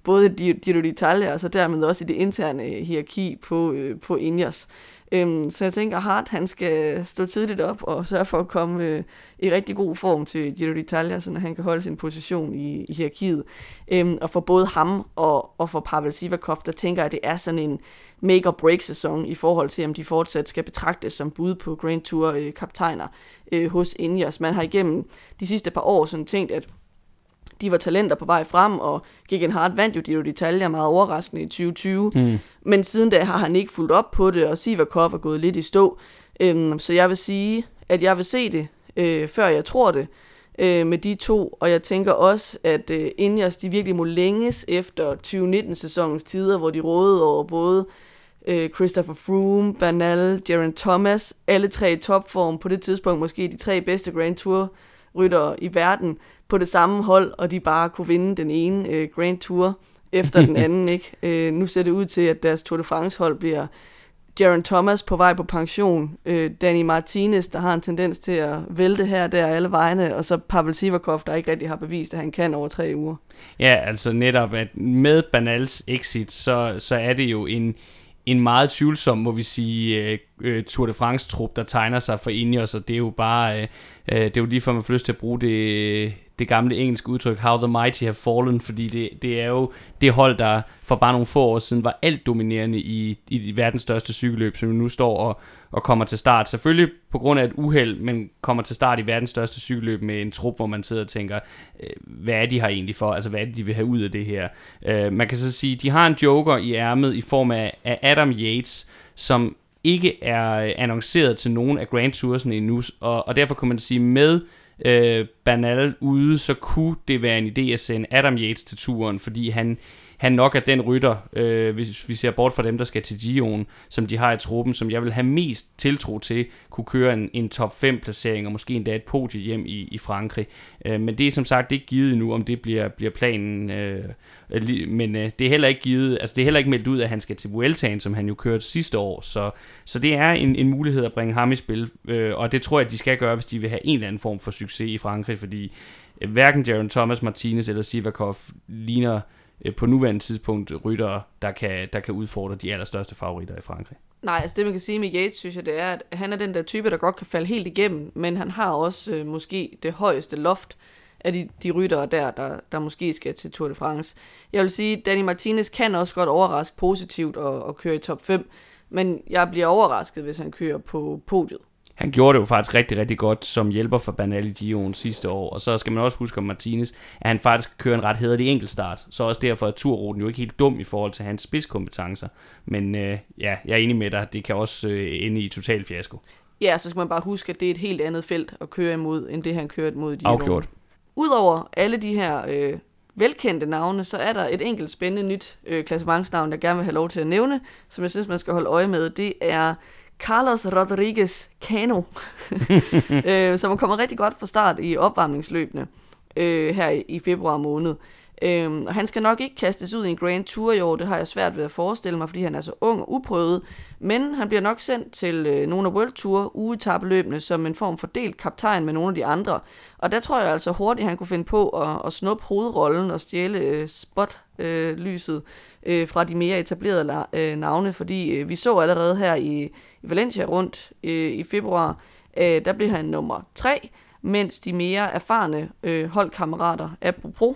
både i Giro d'Italia og så dermed også i det interne øh, hierarki på, øh, på Ingers. Øhm, så jeg tænker, Hart han skal stå tidligt op og sørge for at komme øh, i rigtig god form til Giro d'Italia, så han kan holde sin position i, i hierarkiet. Øhm, og for både ham og, og for Pavel Sivakov, der tænker jeg, at det er sådan en make-or-break-sæson i forhold til, om de fortsat skal betragtes som bud på Grand Tour-kaptajner øh, øh, hos Ingers. Man har igennem de sidste par år sådan tænkt, at de var talenter på vej frem, og Gegenhardt vandt jo Giro d'Italia meget overraskende i 2020. Mm. Men siden da har han ikke fulgt op på det, og Sivakov er gået lidt i stå. Øhm, så jeg vil sige, at jeg vil se det, øh, før jeg tror det, øh, med de to. Og jeg tænker også, at øh, Ingers, de virkelig må længes efter 2019-sæsonens tider, hvor de rådede over både øh, Christopher Froome, Bernal, Jaron Thomas, alle tre i topform på det tidspunkt, måske de tre bedste Grand Tour ryttere i verden på det samme hold, og de bare kunne vinde den ene øh, Grand Tour efter den anden. ikke. Øh, nu ser det ud til, at deres Tour de France hold bliver Jaron Thomas på vej på pension, øh, Danny Martinez, der har en tendens til at vælte her og der alle vegne, og så Pavel Sivakov, der ikke rigtig har bevist, at han kan over tre uger. Ja, altså netop, at med Banals exit, så, så er det jo en, en meget tvivlsom, må vi sige, øh, øh, Tour de France-trup, der tegner sig for Ineos, og det er jo bare, øh, det er jo lige for, at man får lyst til at bruge det, det gamle engelske udtryk, how the mighty have fallen, fordi det, det er jo det hold, der for bare nogle få år siden var alt dominerende i, i verdens største cykelløb, som nu står og, og kommer til start. Selvfølgelig på grund af et uheld, men kommer til start i verdens største cykelløb med en trup, hvor man sidder og tænker, øh, hvad er de her egentlig for? Altså, hvad er det, de vil have ud af det her? Øh, man kan så sige, de har en joker i ærmet i form af, af Adam Yates, som ikke er øh, annonceret til nogen af Grand Tours'ene endnu, og, og derfor kan man sige, med øh, Banal ude, så kunne det være en idé at sende Adam Yates til turen, fordi han, han nok er den rytter, øh, hvis vi ser bort fra dem, der skal til Gion, som de har i truppen, som jeg vil have mest tiltro til, kunne køre en, en top 5 placering, og måske endda et podie hjem i, i Frankrig. Øh, men det er som sagt ikke givet endnu, om det bliver, bliver planen. Øh, øh men øh, det er heller ikke givet, altså det er heller ikke meldt ud, at han skal til Vueltaen, som han jo kørte sidste år. Så, så det er en, en mulighed at bringe ham i spil, øh, og det tror jeg, de skal gøre, hvis de vil have en eller anden form for succes i Frankrig, fordi øh, hverken Jaron Thomas, Martinez eller Sivakov ligner øh, Øh, på nuværende tidspunkt rytter, der kan, der kan udfordre de allerstørste favoritter i Frankrig. Nej, altså det man kan sige med Yates, synes jeg, det er, at han er den der type, der godt kan falde helt igennem, men han har også øh, måske det højeste loft af de, de ryttere der, der, der måske skal til Tour de France. Jeg vil sige, Danny Martinez kan også godt overraske positivt og, og køre i top 5, men jeg bliver overrasket, hvis han kører på podiet. Han gjorde det jo faktisk rigtig, rigtig godt som hjælper for Bernal i Gion sidste år. Og så skal man også huske om Martinez, at han faktisk kører en ret hederlig enkeltstart. Så også derfor er turruten jo ikke helt dum i forhold til hans spidskompetencer. Men øh, ja, jeg er enig med dig, det kan også øh, ende i total fiasko. Ja, så skal man bare huske, at det er et helt andet felt at køre imod, end det han kørte mod Gion. Afgjort. Udover alle de her øh, velkendte navne, så er der et enkelt spændende nyt øh, klassementsnavn, jeg gerne vil have lov til at nævne, som jeg synes, man skal holde øje med. Det er Carlos Rodriguez Cano, øh, som er kommet rigtig godt fra start i opvarmningsløbene øh, her i, i februar måned. Øhm, og han skal nok ikke kastes ud i en Grand Tour i år, det har jeg svært ved at forestille mig, fordi han er så ung og uprøvet. Men han bliver nok sendt til øh, nogle af World Tour ugetabeløbene som en form for delt kaptajn med nogle af de andre. Og der tror jeg altså hurtigt, han kunne finde på at, at snuppe hovedrollen og stjæle øh, spotlyset øh, øh, fra de mere etablerede øh, navne, fordi øh, vi så allerede her i, i Valencia rundt øh, i februar, øh, der blev han nummer 3, mens de mere erfarne øh, holdkammerater, apropos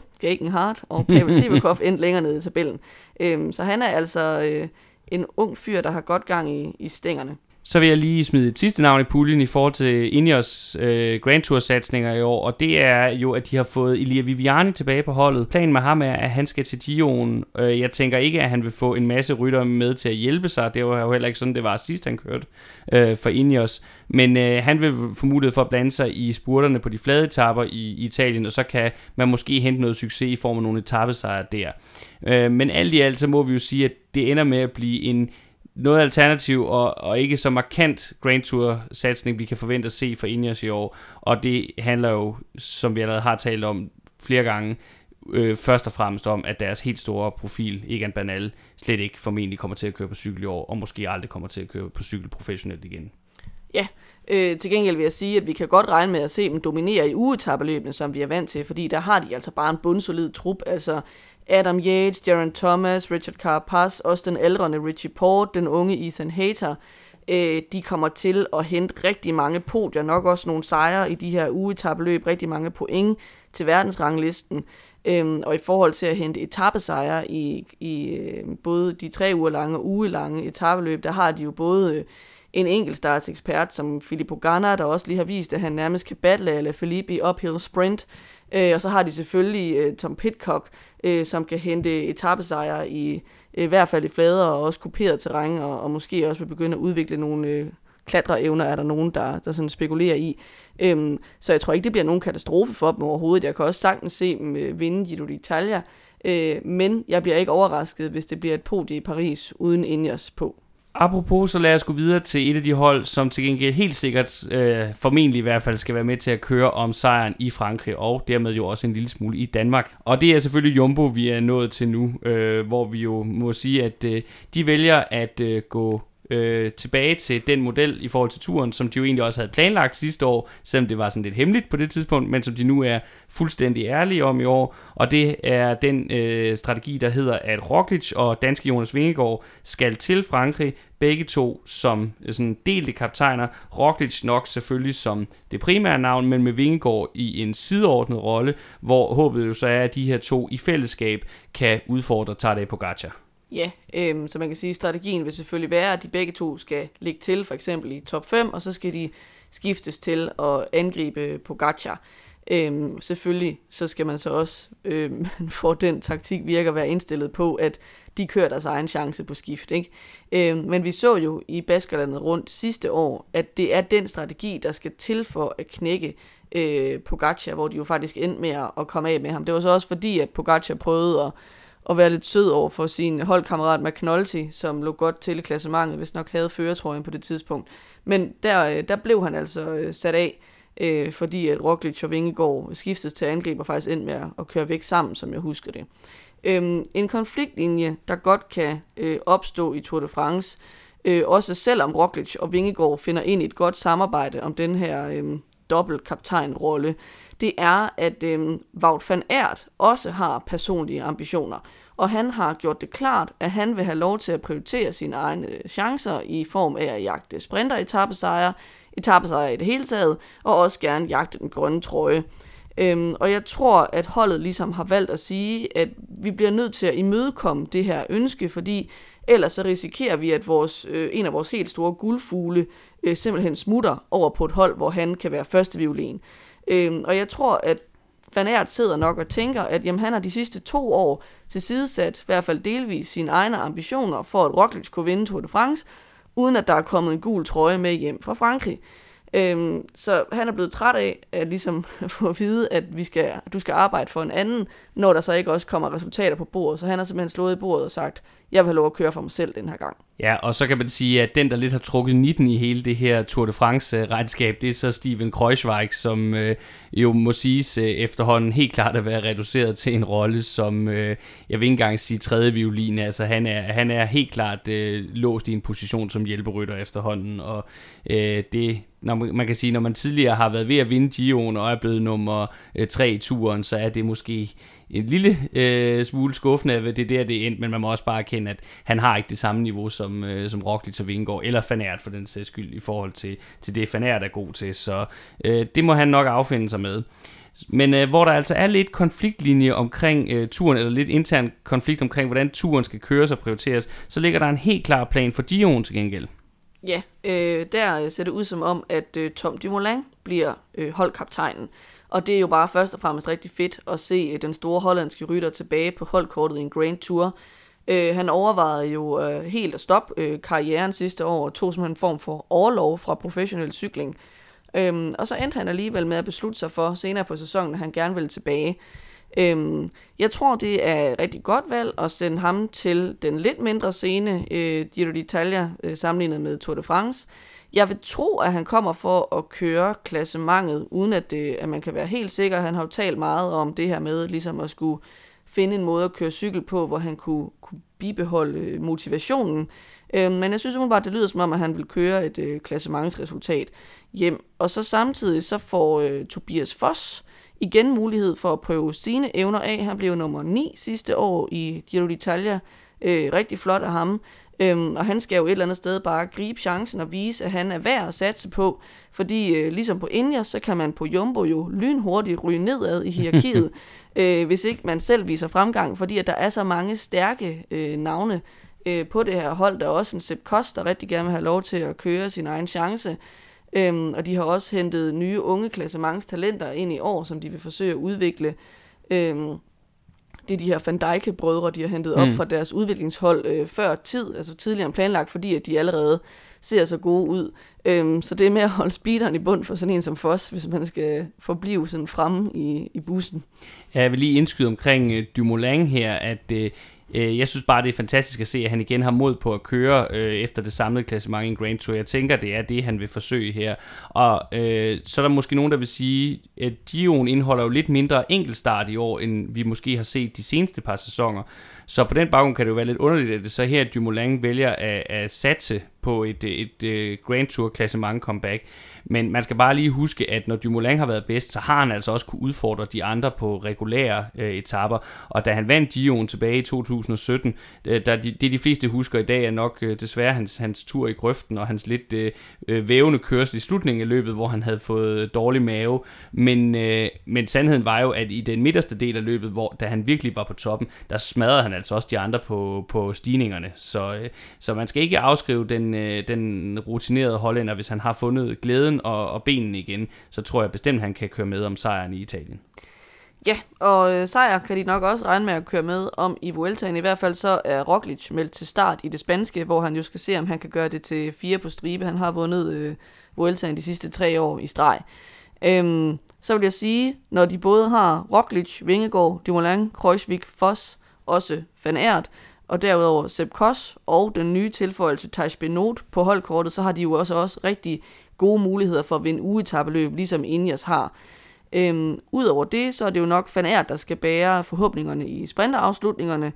Hart og Pavel Sivakov, endte længere nede i tabellen. Øhm, så han er altså øh, en ung fyr, der har godt gang i, i stængerne. Så vil jeg lige smide et sidste navn i puljen i forhold til Ineos øh, Grand Tour satsninger i år, og det er jo, at de har fået Elia Viviani tilbage på holdet. Planen med ham er, at han skal til Gio'en. Øh, jeg tænker ikke, at han vil få en masse rytter med til at hjælpe sig. Det var jo heller ikke sådan, det var sidst, han kørte øh, for Ineos. Men øh, han vil få mulighed for at blande sig i spurterne på de flade etapper i, i Italien, og så kan man måske hente noget succes i form af nogle etappesejre der. Øh, men alt i alt, så må vi jo sige, at det ender med at blive en noget alternativ og, og ikke så markant Grand Tour satsning, vi kan forvente at se for Ineos i år. Og det handler jo, som vi allerede har talt om flere gange, øh, først og fremmest om, at deres helt store profil, Egan Bernal, slet ikke formentlig kommer til at køre på cykel i år, og måske aldrig kommer til at køre på cykel professionelt igen. Ja, øh, til gengæld vil jeg sige, at vi kan godt regne med at se dem dominere i ugetabeløbene, som vi er vant til, fordi der har de altså bare en bundsolid trup. Altså, Adam Yates, Jaron Thomas, Richard Carapaz, også den ældrende Richie Port, den unge Ethan Hayter, øh, de kommer til at hente rigtig mange podier, nok også nogle sejre i de her ugetabeløb, rigtig mange point til verdensranglisten. Øhm, og i forhold til at hente etappesejre i, i øh, både de tre uger lange og ugelange etabeløb, der har de jo både øh, en enkeltstartsekspert som Filippo Ganna, der også lige har vist, at han nærmest kan battle eller Felipe i uphill sprint. Øh, og så har de selvfølgelig øh, Tom Pitcock, øh, som kan hente etappesejre i øh, i hvert fald i flader og også kuperet terræn, og, og måske også vil begynde at udvikle nogle øh, klatreevner, er der nogen, der, der sådan spekulerer i. Øhm, så jeg tror ikke, det bliver nogen katastrofe for dem overhovedet. Jeg kan også sagtens se dem øh, vinde Giro d'Italia, øh, men jeg bliver ikke overrasket, hvis det bliver et podie i Paris uden Ingers på. Apropos, så lad os gå videre til et af de hold, som til gengæld helt sikkert, øh, formentlig i hvert fald, skal være med til at køre om sejren i Frankrig, og dermed jo også en lille smule i Danmark. Og det er selvfølgelig Jumbo, vi er nået til nu, øh, hvor vi jo må sige, at øh, de vælger at øh, gå øh, tilbage til den model i forhold til turen, som de jo egentlig også havde planlagt sidste år, selvom det var sådan lidt hemmeligt på det tidspunkt, men som de nu er fuldstændig ærlige om i år. Og det er den øh, strategi, der hedder, at Roglic og danske Jonas Vingegaard skal til Frankrig, begge to som øh, sådan delte kaptajner. Roglic nok selvfølgelig som det primære navn, men med Vingegaard i en sideordnet rolle, hvor håbet jo så er, at de her to i fællesskab kan udfordre Tadej Pogacar. Ja, øhm, så man kan sige, at strategien vil selvfølgelig være, at de begge to skal ligge til, for eksempel i top 5, og så skal de skiftes til at angribe Pogacar. Øhm, selvfølgelig så skal man så også, øhm, for den taktik virker, være indstillet på, at de kører deres egen chance på skift. Ikke? Øhm, men vi så jo i Baskerlandet rundt sidste år, at det er den strategi, der skal til for at knække øh, Pogacar, hvor de jo faktisk endte med at komme af med ham. Det var så også fordi, at Pogacar prøvede at at være lidt sød over for sin holdkammerat McNulty, som lå godt til i klassementet, hvis nok havde føretrøjen på det tidspunkt. Men der, øh, der blev han altså øh, sat af, øh, fordi at Roglic og Vingegaard skiftes til angreb og faktisk endte med at køre væk sammen, som jeg husker det. Øhm, en konfliktlinje, der godt kan øh, opstå i Tour de France, øh, også selvom Roglic og Vingegaard finder ind i et godt samarbejde om den her øh, dobbeltkaptajnrolle, det er, at øh, Wout van Aert også har personlige ambitioner. Og han har gjort det klart, at han vil have lov til at prioritere sine egne øh, chancer i form af at jagte sprinter etappesejre, etappesejre i det hele taget, og også gerne jagte den grønne trøje. Øhm, og jeg tror, at holdet ligesom har valgt at sige, at vi bliver nødt til at imødekomme det her ønske, fordi ellers så risikerer vi, at vores, øh, en af vores helt store guldfugle øh, simpelthen smutter over på et hold, hvor han kan være første violin. Øhm, og jeg tror, at Van Aert sidder nok og tænker, at jamen, han har de sidste to år tilsidesat, i hvert fald delvis, sine egne ambitioner for, at Roglic kunne vinde Tour de France, uden at der er kommet en gul trøje med hjem fra Frankrig. Øhm, så han er blevet træt af at ligesom få at vide, at vi skal, du skal arbejde for en anden, når der så ikke også kommer resultater på bordet. Så han har simpelthen slået i bordet og sagt, jeg vil have lov at køre for mig selv den her gang. Ja, og så kan man sige, at den, der lidt har trukket 19 i hele det her Tour de France-regnskab, øh, det er så Steven Kreuzweig, som øh, jo må siges øh, efterhånden helt klart at være reduceret til en rolle som, øh, jeg vil ikke engang sige tredje violin, altså han er, han er helt klart øh, låst i en position som hjælperytter efterhånden, og øh, det, når man, man kan sige, når man tidligere har været ved at vinde Gio'en og er blevet nummer øh, i turen, så er det måske en lille øh, smule skuffende, at det er der, det er endt, men man må også bare erkende, at han har ikke det samme niveau som, øh, som Roglic og Vingegaard, eller Fanert for den sags skyld, i forhold til, til det, Fanert er god til. Så øh, det må han nok affinde sig med. Men øh, hvor der altså er lidt konfliktlinje omkring øh, turen, eller lidt intern konflikt omkring, hvordan turen skal køres og prioriteres, så ligger der en helt klar plan for Dion til gengæld. Ja, øh, der øh, ser det ud som om, at øh, Tom Dumoulin bliver øh, holdkaptajnen. Og det er jo bare først og fremmest rigtig fedt at se øh, den store hollandske rytter tilbage på holdkortet i en Grand Tour. Øh, han overvejede jo øh, helt at stoppe øh, karrieren sidste år og tog simpelthen en form for overlov fra professionel cykling. Øhm, og så endte han alligevel med at beslutte sig for senere på sæsonen, at han gerne ville tilbage. Øhm, jeg tror, det er et rigtig godt valg at sende ham til den lidt mindre scene, øh, Giro d'Italia, øh, sammenlignet med Tour de France. Jeg vil tro, at han kommer for at køre klassementet, uden at, det, at man kan være helt sikker. Han har jo talt meget om det her med ligesom at skulle finde en måde at køre cykel på, hvor han kunne, kunne bibeholde øh, motivationen. Øh, men jeg synes umiddelbart, det lyder som om, at han vil køre et øh, klassementsresultat hjem. Og så samtidig så får øh, Tobias Foss igen mulighed for at prøve sine evner af. Han blev nummer 9 sidste år i Giro d'Italia. Øh, rigtig flot af ham. Øhm, og han skal jo et eller andet sted bare gribe chancen og vise, at han er værd at satse på. Fordi øh, ligesom på India, så kan man på Jumbo jo lynhurtigt ryge nedad i hierarkiet, øh, hvis ikke man selv viser fremgang. Fordi at der er så mange stærke øh, navne øh, på det her hold. Der er også en Sepp Kost, der rigtig gerne vil have lov til at køre sin egen chance. Øhm, og de har også hentet nye unge klassementstalenter ind i år, som de vil forsøge at udvikle. Øhm, det er de her Van Dijk-brødre, de har hentet op mm. fra deres udviklingshold øh, før tid, altså tidligere end planlagt, fordi at de allerede ser så gode ud. Øhm, så det er med at holde speederen i bund for sådan en som Foss, hvis man skal forblive sådan fremme i, i bussen. Ja, jeg vil lige indskyde omkring uh, Dumoulin her, at uh, Øh, jeg synes bare, det er fantastisk at se, at han igen har mod på at køre øh, efter det samlede klassement i en Grand Tour. Jeg tænker, det er det, han vil forsøge her. Og øh, så er der måske nogen, der vil sige, at Dion indeholder jo lidt mindre enkeltstart i år, end vi måske har set de seneste par sæsoner. Så på den baggrund kan det jo være lidt underligt, at det så her Dumoulin vælger at, at satse på et, et, et Grand Tour klassement comeback. Men man skal bare lige huske, at når Dumoulin har været bedst, så har han altså også kunne udfordre de andre på regulære øh, etapper. Og da han vandt Giroen tilbage i 2017, øh, der de, det de fleste husker i dag er nok øh, desværre hans, hans tur i grøften og hans lidt øh, øh, vævende kørsel i slutningen af løbet, hvor han havde fået dårlig mave. Men, øh, men sandheden var jo, at i den midterste del af løbet, hvor da han virkelig var på toppen, der smadrede han altså også de andre på, på stigningerne. Så, øh, så man skal ikke afskrive den, øh, den rutinerede hollænder, hvis han har fundet glæden og, og benene igen, så tror jeg bestemt, at han kan køre med om sejren i Italien. Ja, og øh, sejr kan de nok også regne med at køre med om i Vueltaen. I hvert fald så er Roglic meldt til start i det spanske, hvor han jo skal se, om han kan gøre det til fire på stribe. Han har vundet øh, Vueltaen de sidste tre år i streg. Øhm, så vil jeg sige, når de både har Roglic, Vingegaard, Dumoulin, Kreuzvik, Foss, også Van Aert, og derudover Sepp Kos og den nye tilføjelse Tej Benot på holdkortet, så har de jo også, også rigtig gode muligheder for at vinde ugetabeløb, ligesom Ineos har. Øhm, Udover det, så er det jo nok Van Aert, der skal bære forhåbningerne i sprinterafslutningerne,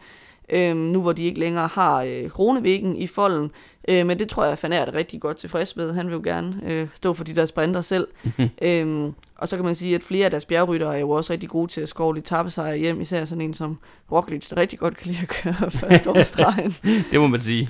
øhm, nu hvor de ikke længere har øh, kronevæggen i folden. Øh, men det tror jeg, Van Aert er rigtig godt tilfreds med. Han vil jo gerne øh, stå for de der sprinter selv. øhm, og så kan man sige, at flere af deres bjergryttere er jo også rigtig gode til at skovle tappesejre hjem, især sådan en som Roglic, der rigtig godt kan lide at køre første årstregen. det må man sige.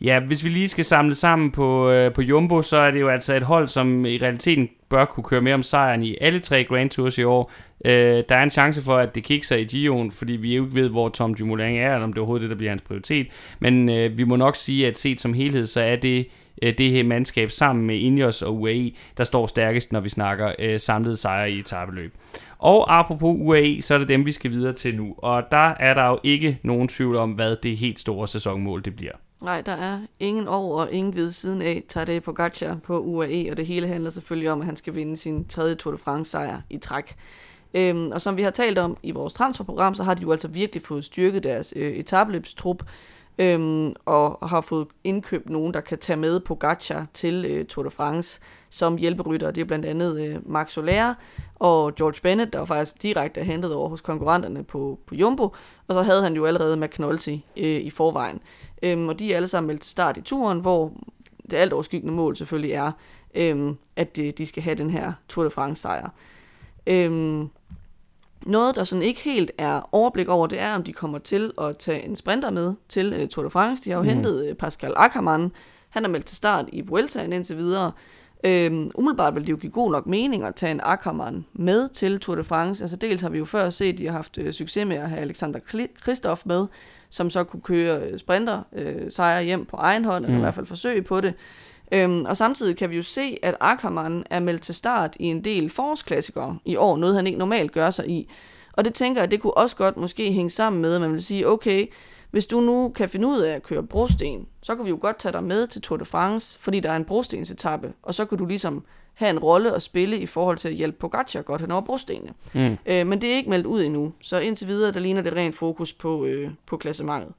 Ja, hvis vi lige skal samle sammen på, øh, på Jumbo, så er det jo altså et hold, som i realiteten bør kunne køre med om sejren i alle tre Grand Tours i år. Øh, der er en chance for, at det kikser i Gion, fordi vi jo ikke ved, hvor Tom Dumoulin er, eller om det er overhovedet det, der bliver hans prioritet. Men øh, vi må nok sige, at set som helhed, så er det øh, det her mandskab sammen med Ineos og UAE, der står stærkest, når vi snakker øh, samlet sejre i etabeløb. Og apropos UAE, så er det dem, vi skal videre til nu. Og der er der jo ikke nogen tvivl om, hvad det helt store sæsonmål det bliver. Nej, der er ingen over og ingen ved siden af Tadej Pogacar på UAE, og det hele handler selvfølgelig om, at han skal vinde sin tredje Tour de France sejr i træk. Øhm, og som vi har talt om i vores transferprogram, så har de jo altså virkelig fået styrket deres øh, etabløbstrup, øhm, og har fået indkøbt nogen, der kan tage med Pogacar til øh, Tour de France som hjælperytter. Det er blandt andet øh, Max Soler og George Bennett, der var faktisk direkte hentet over hos konkurrenterne på, på Jumbo, og så havde han jo allerede McNulty øh, i forvejen. Øhm, og de er alle sammen meldt til start i turen, hvor det alt overskyggende mål selvfølgelig er, øhm, at de, de skal have den her Tour de France sejr. Øhm, noget, der sådan ikke helt er overblik over, det er, om de kommer til at tage en sprinter med til uh, Tour de France. De har jo mm. hentet uh, Pascal Ackermann. Han er meldt til start i Vueltaen indtil videre. Øhm, umiddelbart vil det jo give god nok mening at tage en Ackermann med til Tour de France. Altså dels har vi jo før set, at de har haft øh, succes med at have Alexander Kristoff med, som så kunne køre øh, sprinter øh, sejre hjem på egen hånd, mm. eller i hvert fald forsøge på det. Øhm, og samtidig kan vi jo se, at Ackermann er meldt til start i en del forårsklassikere i år, noget han ikke normalt gør sig i. Og det tænker jeg, det kunne også godt måske hænge sammen med, at man vil sige, okay, hvis du nu kan finde ud af at køre brosten, så kan vi jo godt tage dig med til Tour de France, fordi der er en brostensetappe, og så kan du ligesom have en rolle at spille i forhold til at hjælpe Pogacar godt hen over brostenene. Mm. Øh, men det er ikke meldt ud endnu, så indtil videre, der ligner det rent fokus på, øh, på klassementet.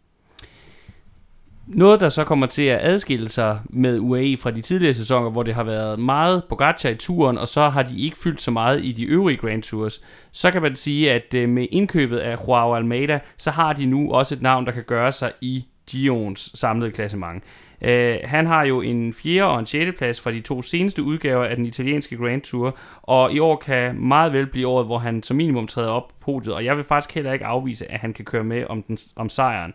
Noget, der så kommer til at adskille sig med UAE fra de tidligere sæsoner, hvor det har været meget Pogacar i turen, og så har de ikke fyldt så meget i de øvrige Grand Tours, så kan man sige, at øh, med indkøbet af Joao Almeida, så har de nu også et navn, der kan gøre sig i Gions samlede klassement. Uh, han har jo en 4. og en 6. plads fra de to seneste udgaver af den italienske Grand Tour, og i år kan meget vel blive året, hvor han som minimum træder op på podiet, og jeg vil faktisk heller ikke afvise, at han kan køre med om, den, om sejren.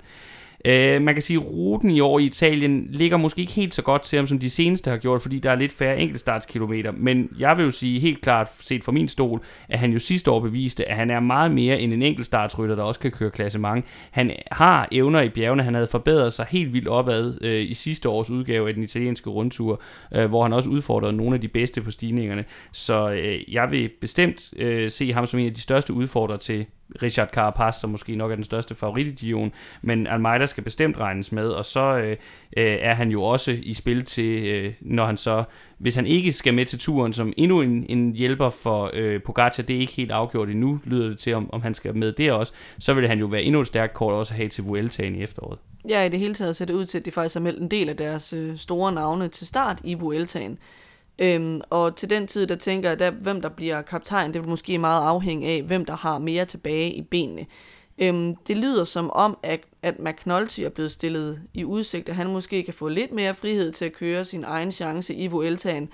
Øh, man kan sige, at ruten i år i Italien ligger måske ikke helt så godt til ham, som de seneste har gjort, fordi der er lidt færre enkeltstartskilometer. Men jeg vil jo sige helt klart, set fra min stol, at han jo sidste år beviste, at han er meget mere end en enkeltstartsrytter, der også kan køre klassement. Han har evner i bjergene, han havde forbedret sig helt vildt opad øh, i sidste års udgave af den italienske rundtur, øh, hvor han også udfordrede nogle af de bedste på stigningerne. Så øh, jeg vil bestemt øh, se ham som en af de største udfordrere til Richard Carapaz, som måske nok er den største favorit i Gion, men Almeida skal bestemt regnes med, og så øh, øh, er han jo også i spil til, øh, når han så, hvis han ikke skal med til turen som endnu en, en hjælper for øh, Pogacar, det er ikke helt afgjort endnu, lyder det til, om, om han skal med der også, så vil han jo være endnu et stærkt kort også at have til Vueltaen i efteråret. Ja, i det hele taget ser det ud til, at de faktisk har meldt en del af deres øh, store navne til start i Vueltaen. Øhm, og til den tid, der tænker jeg, hvem der bliver kaptajn, det vil måske meget afhænge af, hvem der har mere tilbage i benene. Øhm, det lyder som om, at, at McNulty er blevet stillet i udsigt, at han måske kan få lidt mere frihed til at køre sin egen chance i Vueltaen.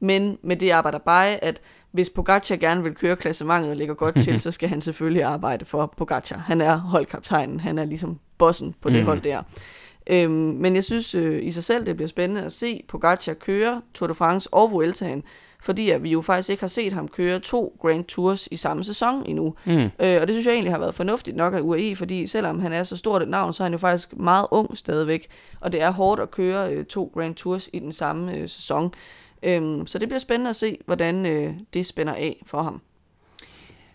Men med det arbejder bare, at hvis Pogacar gerne vil køre klassementet og ligger godt til, så skal han selvfølgelig arbejde for Pogacar. Han er holdkaptajnen, han er ligesom bossen på det mm. hold der. Øhm, men jeg synes øh, i sig selv, det bliver spændende at se Pogacar køre Tour de France og Vueltaen, fordi at vi jo faktisk ikke har set ham køre to Grand Tours i samme sæson endnu. Mm. Øh, og det synes jeg egentlig har været fornuftigt nok af UAE, fordi selvom han er så stort et navn, så er han jo faktisk meget ung stadigvæk, og det er hårdt at køre øh, to Grand Tours i den samme øh, sæson. Øhm, så det bliver spændende at se, hvordan øh, det spænder af for ham.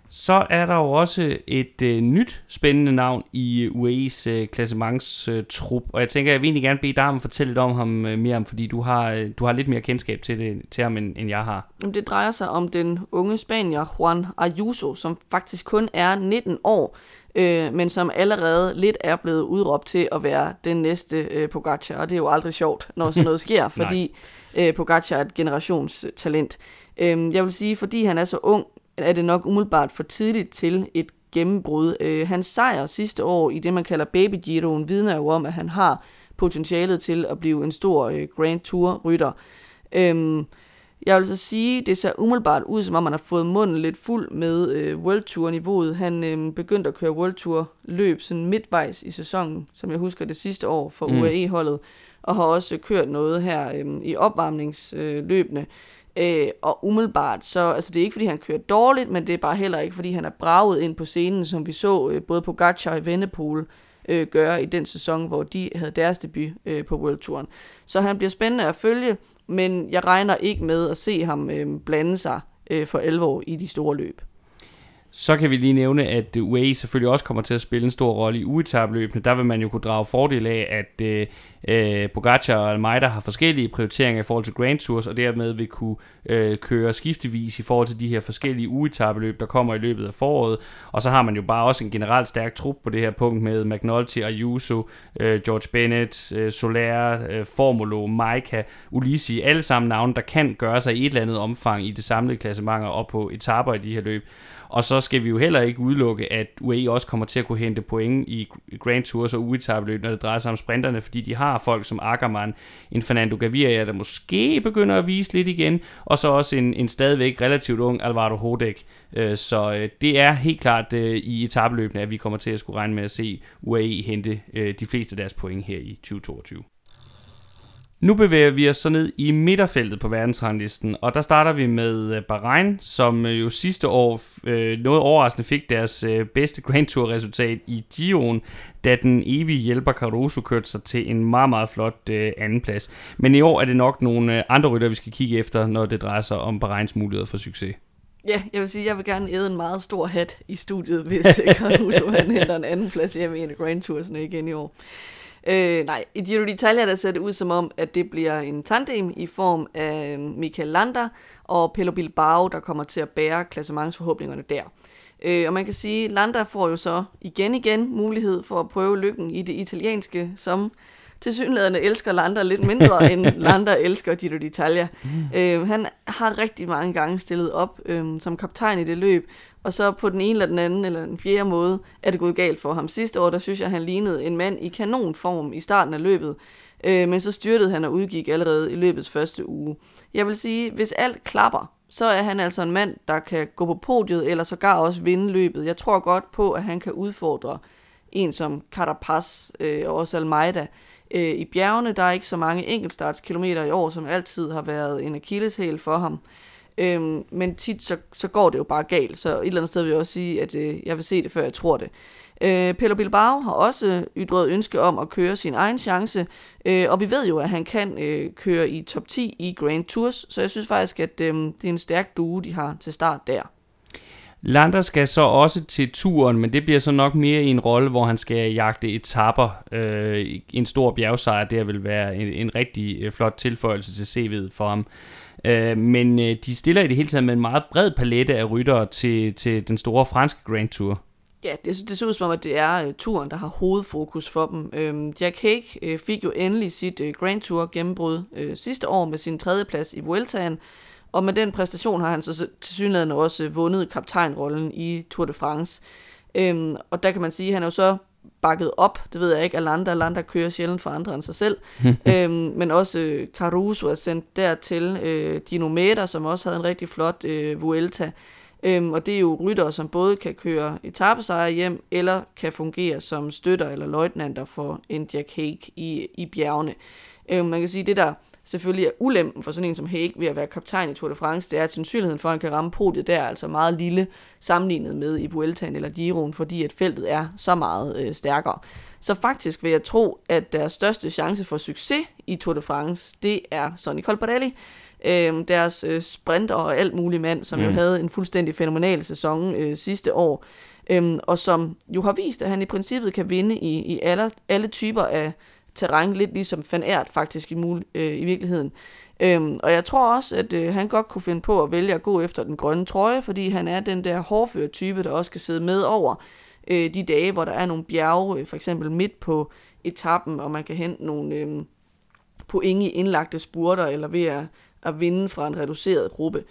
Så er der jo også et øh, nyt spændende navn i UAE's øh, klassementstrup, øh, og jeg tænker, jeg vil egentlig gerne bede dig om at fortælle lidt om ham øh, mere fordi du har, øh, du har lidt mere kendskab til, det, til ham, end, end jeg har. Det drejer sig om den unge spanier Juan Ayuso, som faktisk kun er 19 år, øh, men som allerede lidt er blevet udråbt til at være den næste øh, Pogacar, og det er jo aldrig sjovt, når sådan noget sker, fordi øh, Pogacar er et generationstalent. Øh, jeg vil sige, fordi han er så ung, er det nok umiddelbart for tidligt til et gennembrud. Øh, hans sejr sidste år i det, man kalder Baby Giroen, vidner jo om, at han har potentialet til at blive en stor øh, Grand Tour-rytter. Øh, jeg vil så sige, det ser umiddelbart ud, som om man har fået munden lidt fuld med øh, World Tour-niveauet. Han øh, begyndte at køre World Tour-løb sådan midtvejs i sæsonen, som jeg husker det sidste år for mm. UAE-holdet, og har også kørt noget her øh, i opvarmningsløbene. Øh, Øh, og umiddelbart, så altså det er ikke fordi han kører dårligt, men det er bare heller ikke fordi han er braget ind på scenen, som vi så øh, både på Gacha og Vennepol øh, gøre i den sæson, hvor de havde deres debut øh, på World Touren. Så han bliver spændende at følge, men jeg regner ikke med at se ham øh, blande sig øh, for 11 år i de store løb. Så kan vi lige nævne, at øh, UAE selvfølgelig også kommer til at spille en stor rolle i uetabløbene. Der vil man jo kunne drage fordel af, at øh, øh, Pogacar og Almeida har forskellige prioriteringer i forhold til Grand Tours, og dermed vil kunne øh, køre skiftevis i forhold til de her forskellige uetabløb, der kommer i løbet af foråret. Og så har man jo bare også en generelt stærk trup på det her punkt med McNulty, Ayuso, øh, George Bennett, øh, Soler, øh, Formulo, Maika, Ulisi, alle sammen navne, der kan gøre sig i et eller andet omfang i det samlede klassement og på etaper i de her løb. Og så skal vi jo heller ikke udelukke, at UAE også kommer til at kunne hente point i Grand Tours og uetabløb, når det drejer sig om sprinterne, fordi de har folk som Ackermann, en Fernando Gaviria, der måske begynder at vise lidt igen, og så også en, en stadigvæk relativt ung Alvaro Hodek. Øh, så øh, det er helt klart øh, i etabløbene, at vi kommer til at skulle regne med at se UAE hente de fleste af deres point her i 2022. Nu bevæger vi os så ned i midterfeltet på verdensranglisten, og der starter vi med øh, Bahrain, som øh, jo sidste år øh, noget overraskende fik deres øh, bedste Grand Tour resultat i Giroen, da den evige hjælper Caruso kørte sig til en meget, meget flot øh, andenplads. Men i år er det nok nogle øh, andre rytter, vi skal kigge efter, når det drejer sig om Bahrains muligheder for succes. Ja, jeg vil sige, jeg vil gerne æde en meget stor hat i studiet, hvis Caruso han henter en anden plads hjemme i en Grand Tours'ene igen i år. Øh, nej, i Giro d'Italia der ser det ud som om, at det bliver en tandem i form af Michael Landa og Pello Bilbao, der kommer til at bære klassementsforhåbningerne der. Øh, og man kan sige, at Landa får jo så igen igen mulighed for at prøve lykken i det italienske, som til synligheden elsker Landa lidt mindre, end Landa elsker Giro d'Italia. Mm. Øh, han har rigtig mange gange stillet op øh, som kaptajn i det løb, og så på den ene eller den anden eller den fjerde måde er det gået galt for ham. Sidste år, der synes jeg, han lignede en mand i kanonform i starten af løbet, øh, men så styrtede han og udgik allerede i løbets første uge. Jeg vil sige, hvis alt klapper, så er han altså en mand, der kan gå på podiet, eller sågar også vinde løbet. Jeg tror godt på, at han kan udfordre en som Carapaz øh, og også Almeida. Øh, I bjergene, der er ikke så mange enkeltstartskilometer i år, som altid har været en akilleshæl for ham. Øhm, men tit så, så går det jo bare galt, så et eller andet sted vil jeg også sige, at øh, jeg vil se det, før jeg tror det. Øh, Pelo Bilbao har også ytret ønske om at køre sin egen chance, øh, og vi ved jo, at han kan øh, køre i top 10 i Grand Tours, så jeg synes faktisk, at øh, det er en stærk due, de har til start der. Lander skal så også til turen, men det bliver så nok mere i en rolle, hvor han skal jagte etapper. Øh, en stor bjergsejr, det vil være en, en rigtig øh, flot tilføjelse til CV'et for ham. Øh, men øh, de stiller i det hele taget med en meget bred palette af ryttere til, til den store franske Grand Tour. Ja, det, altså, det ser ud som om, at det er uh, turen, der har hovedfokus for dem. Øhm, Jack Hague øh, fik jo endelig sit øh, Grand Tour gennembrud øh, sidste år med sin tredjeplads i Vueltaen, og med den præstation har han så til også vundet kaptajnrollen i Tour de France. Øhm, og der kan man sige, at han er jo så bakket op, det ved jeg ikke, Alanda, Alanda kører sjældent for andre end sig selv, øhm, men også øh, Caruso er sendt dertil, øh, Dino Meda, som også havde en rigtig flot øh, Vuelta, øhm, og det er jo ryttere, som både kan køre etappesejre hjem, eller kan fungere som støtter eller løjtnanter for en Jack Hague i, i bjergene. Øhm, man kan sige, det der selvfølgelig er ulempen for sådan en som Hague ved at være kaptajn i Tour de France, det er, at sandsynligheden for, at han kan ramme podiet der er altså meget lille sammenlignet med i Vueltaen eller Giroen, fordi at feltet er så meget øh, stærkere. Så faktisk vil jeg tro, at deres største chance for succes i Tour de France, det er Sonny Colbrelli, øh, deres øh, sprinter og alt muligt mand, som mm. jo havde en fuldstændig fænomenal sæson øh, sidste år, øh, og som jo har vist, at han i princippet kan vinde i, i alle, alle typer af terræn, lidt ligesom Van Aert faktisk i, mul- øh, i virkeligheden. Øhm, og jeg tror også, at øh, han godt kunne finde på at vælge at gå efter den grønne trøje, fordi han er den der hårdføre type, der også kan sidde med over øh, de dage, hvor der er nogle bjerge, øh, for eksempel midt på etappen, og man kan hente nogle øh, point i indlagte spurter, eller ved at, at vinde fra en reduceret gruppe.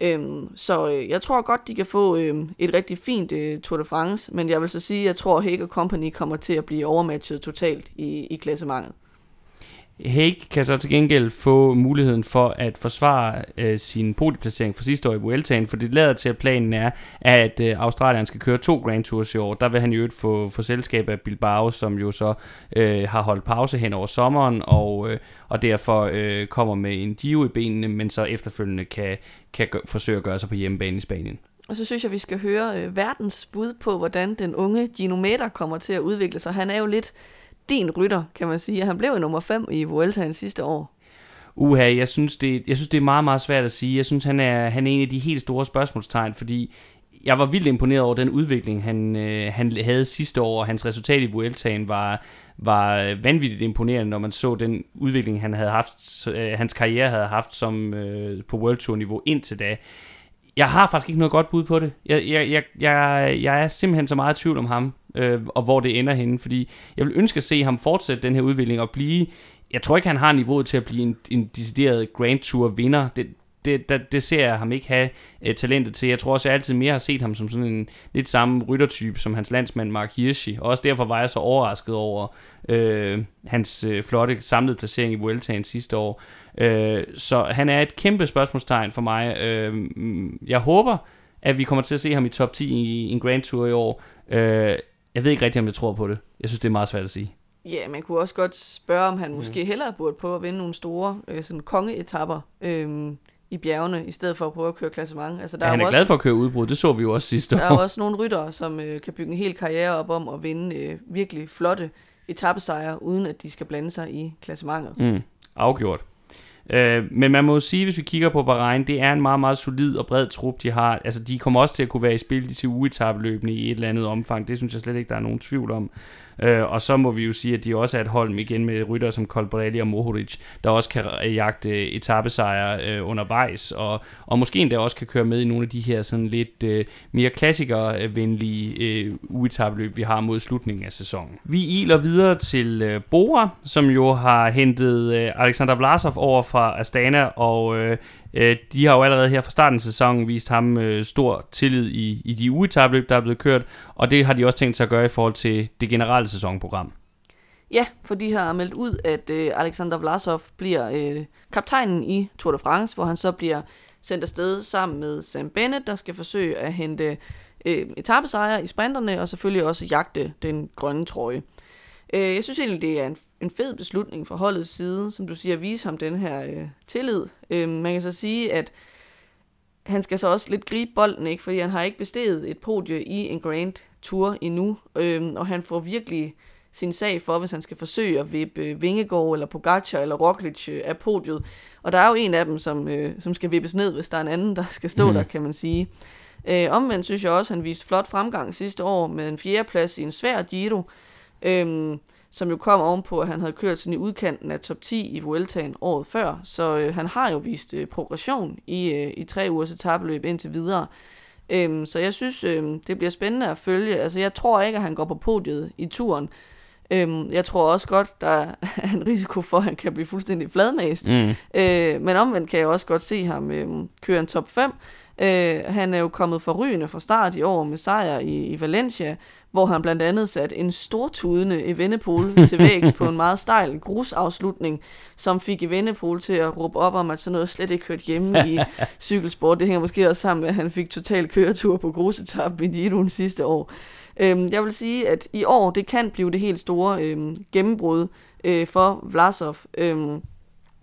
Øhm, så øh, jeg tror godt, de kan få øh, et rigtig fint øh, Tour de France, men jeg vil så sige, at jeg tror, at Hager Company kommer til at blive overmatchet totalt i, i klassementet. Hague kan så til gengæld få muligheden for at forsvare øh, sin podieplacering fra sidste år i Vueltaen, for det lader til, at planen er, at øh, Australien skal køre to Grand Tours i år. Der vil han jo få, få selskab af Bilbao, som jo så øh, har holdt pause hen over sommeren, og, øh, og derfor øh, kommer med en Giro i benene, men så efterfølgende kan, kan gø- forsøge at gøre sig på hjemmebane i Spanien. Og så synes jeg, vi skal høre øh, verdens bud på, hvordan den unge Gino Meta kommer til at udvikle sig. Han er jo lidt din rytter, kan man sige. Han blev jo nummer 5 i Vueltaen sidste år. Uha, jeg synes, det, jeg synes, det er meget, meget svært at sige. Jeg synes, han er, han er en af de helt store spørgsmålstegn, fordi jeg var vildt imponeret over den udvikling, han, øh, han havde sidste år, og hans resultat i Vueltaen var, var vanvittigt imponerende, når man så den udvikling, han havde haft, øh, hans karriere havde haft som øh, på World Tour niveau indtil da. Jeg har faktisk ikke noget godt bud på det. Jeg, jeg, jeg, jeg, jeg er simpelthen så meget i tvivl om ham, øh, og hvor det ender henne, fordi jeg vil ønske at se ham fortsætte den her udvikling og blive, jeg tror ikke han har niveauet til at blive en, en decideret Grand Tour vinder, det, det, det, det ser jeg ham ikke have øh, talentet til. Jeg tror også, jeg altid mere har set ham som sådan en lidt samme ryttertype som hans landsmand Mark Hirschi, og også derfor var jeg så overrasket over øh, hans øh, flotte samlede placering i Vueltaen sidste år. Uh, så han er et kæmpe spørgsmålstegn for mig. Uh, jeg håber, at vi kommer til at se ham i top 10 i, i en Grand Tour i år. Uh, jeg ved ikke rigtig, om jeg tror på det. Jeg synes, det er meget svært at sige. Ja, man kunne også godt spørge, om han mm. måske hellere burde prøve at vinde nogle store øh, sådan kongeetapper øh, i bjergene, i stedet for at prøve at køre klassement. Altså, der ja, han er, er også, glad for at køre udbrud, det så vi jo også sidste år. Der er også nogle ryttere, som øh, kan bygge en hel karriere op om at vinde øh, virkelig flotte etappesejre, uden at de skal blande sig i klassementet. Mm, afgjort. Øh, men man må jo sige, hvis vi kigger på Bahrain, det er en meget, meget solid og bred trup, de har. Altså, de kommer også til at kunne være i spil til ugetabeløbene i et eller andet omfang. Det synes jeg slet ikke, der er nogen tvivl om. Øh, og så må vi jo sige, at de også er et hold igen med rytter som Colbrelli og Mohoric, der også kan jagte etappesejre øh, undervejs, og, og måske endda også kan køre med i nogle af de her sådan lidt øh, mere klassikervenlige øh, uetabløb, vi har mod slutningen af sæsonen. Vi iler videre til øh, Bora, som jo har hentet øh, Alexander Vlasov over fra Astana, og øh, Øh, de har jo allerede her fra starten af sæsonen vist ham øh, stor tillid i, i de ugetabløb, der er blevet kørt, og det har de også tænkt sig at gøre i forhold til det generelle sæsonprogram. Ja, for de har meldt ud, at øh, Alexander Vlasov bliver øh, kaptajnen i Tour de France, hvor han så bliver sendt afsted sammen med Sam Bennett, der skal forsøge at hente øh, etappesejre i sprinterne, og selvfølgelig også jagte den grønne trøje. Øh, jeg synes egentlig, det er en, en fed beslutning fra holdets side, som du siger, at vise ham den her øh, tillid. Øh, man kan så sige, at han skal så også lidt gribe bolden, ikke? fordi han har ikke besteget et podie i en Grand Tour endnu, øh, og han får virkelig sin sag for, hvis han skal forsøge at vippe øh, Vingegaard eller Pogacar eller Roglic øh, af podiet. Og der er jo en af dem, som, øh, som skal vippes ned, hvis der er en anden, der skal stå mm. der, kan man sige. Øh, omvendt synes jeg også, at han viste flot fremgang sidste år med en fjerdeplads i en svær Giro, øhm, som jo kom ovenpå, at han havde kørt sådan i udkanten af top 10 i Vueltaen året før. Så øh, han har jo vist øh, progression i, øh, i tre ugers etabeløb indtil videre. Øhm, så jeg synes, øh, det bliver spændende at følge. Altså, jeg tror ikke, at han går på podiet i turen. Øhm, jeg tror også godt, der er en risiko for, at han kan blive fuldstændig fladmast. Mm. Øh, men omvendt kan jeg også godt se ham øh, køre en top 5. Øh, han er jo kommet forrygende fra start i år med sejr i, i Valencia, hvor han blandt andet satte en stortudende Evenepoel til vægs på en meget stejl grusafslutning, som fik Evenepoel til at råbe op om, at sådan noget slet ikke hørte hjemme i cykelsport. Det hænger måske også sammen med, at han fik total køretur på grusetappen i Giroen sidste år. Øhm, jeg vil sige, at i år, det kan blive det helt store øhm, gennembrud øh, for Vlasov. Øhm,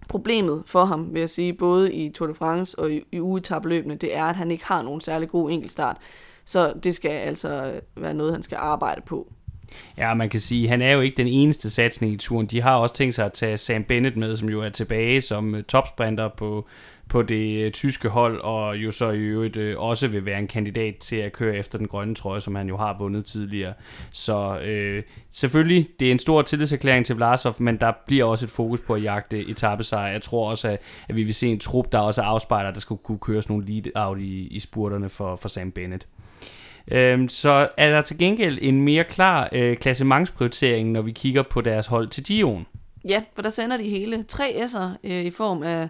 problemet for ham, vil jeg sige, både i Tour de France og i, i ugetabløbene, det er, at han ikke har nogen særlig god enkeltstart. Så det skal altså være noget, han skal arbejde på. Ja, man kan sige, han er jo ikke den eneste satsning i turen. De har også tænkt sig at tage Sam Bennett med, som jo er tilbage som øh, topsprinter på, på det øh, tyske hold, og jo så i øvrigt øh, også vil være en kandidat til at køre efter den grønne trøje, som han jo har vundet tidligere. Så øh, selvfølgelig, det er en stor tillidserklæring til Vlasov, men der bliver også et fokus på at jagte etappesejr. Jeg tror også, at, at vi vil se en trup, der også afspejler, at der skal kunne køres nogle lead-out i, i spurterne for, for Sam Bennett. Øhm, så er der til gengæld en mere klar øh, klassementsprioritering, når vi kigger på deres hold til Gion. Ja, for der sender de hele tre S'er øh, i form af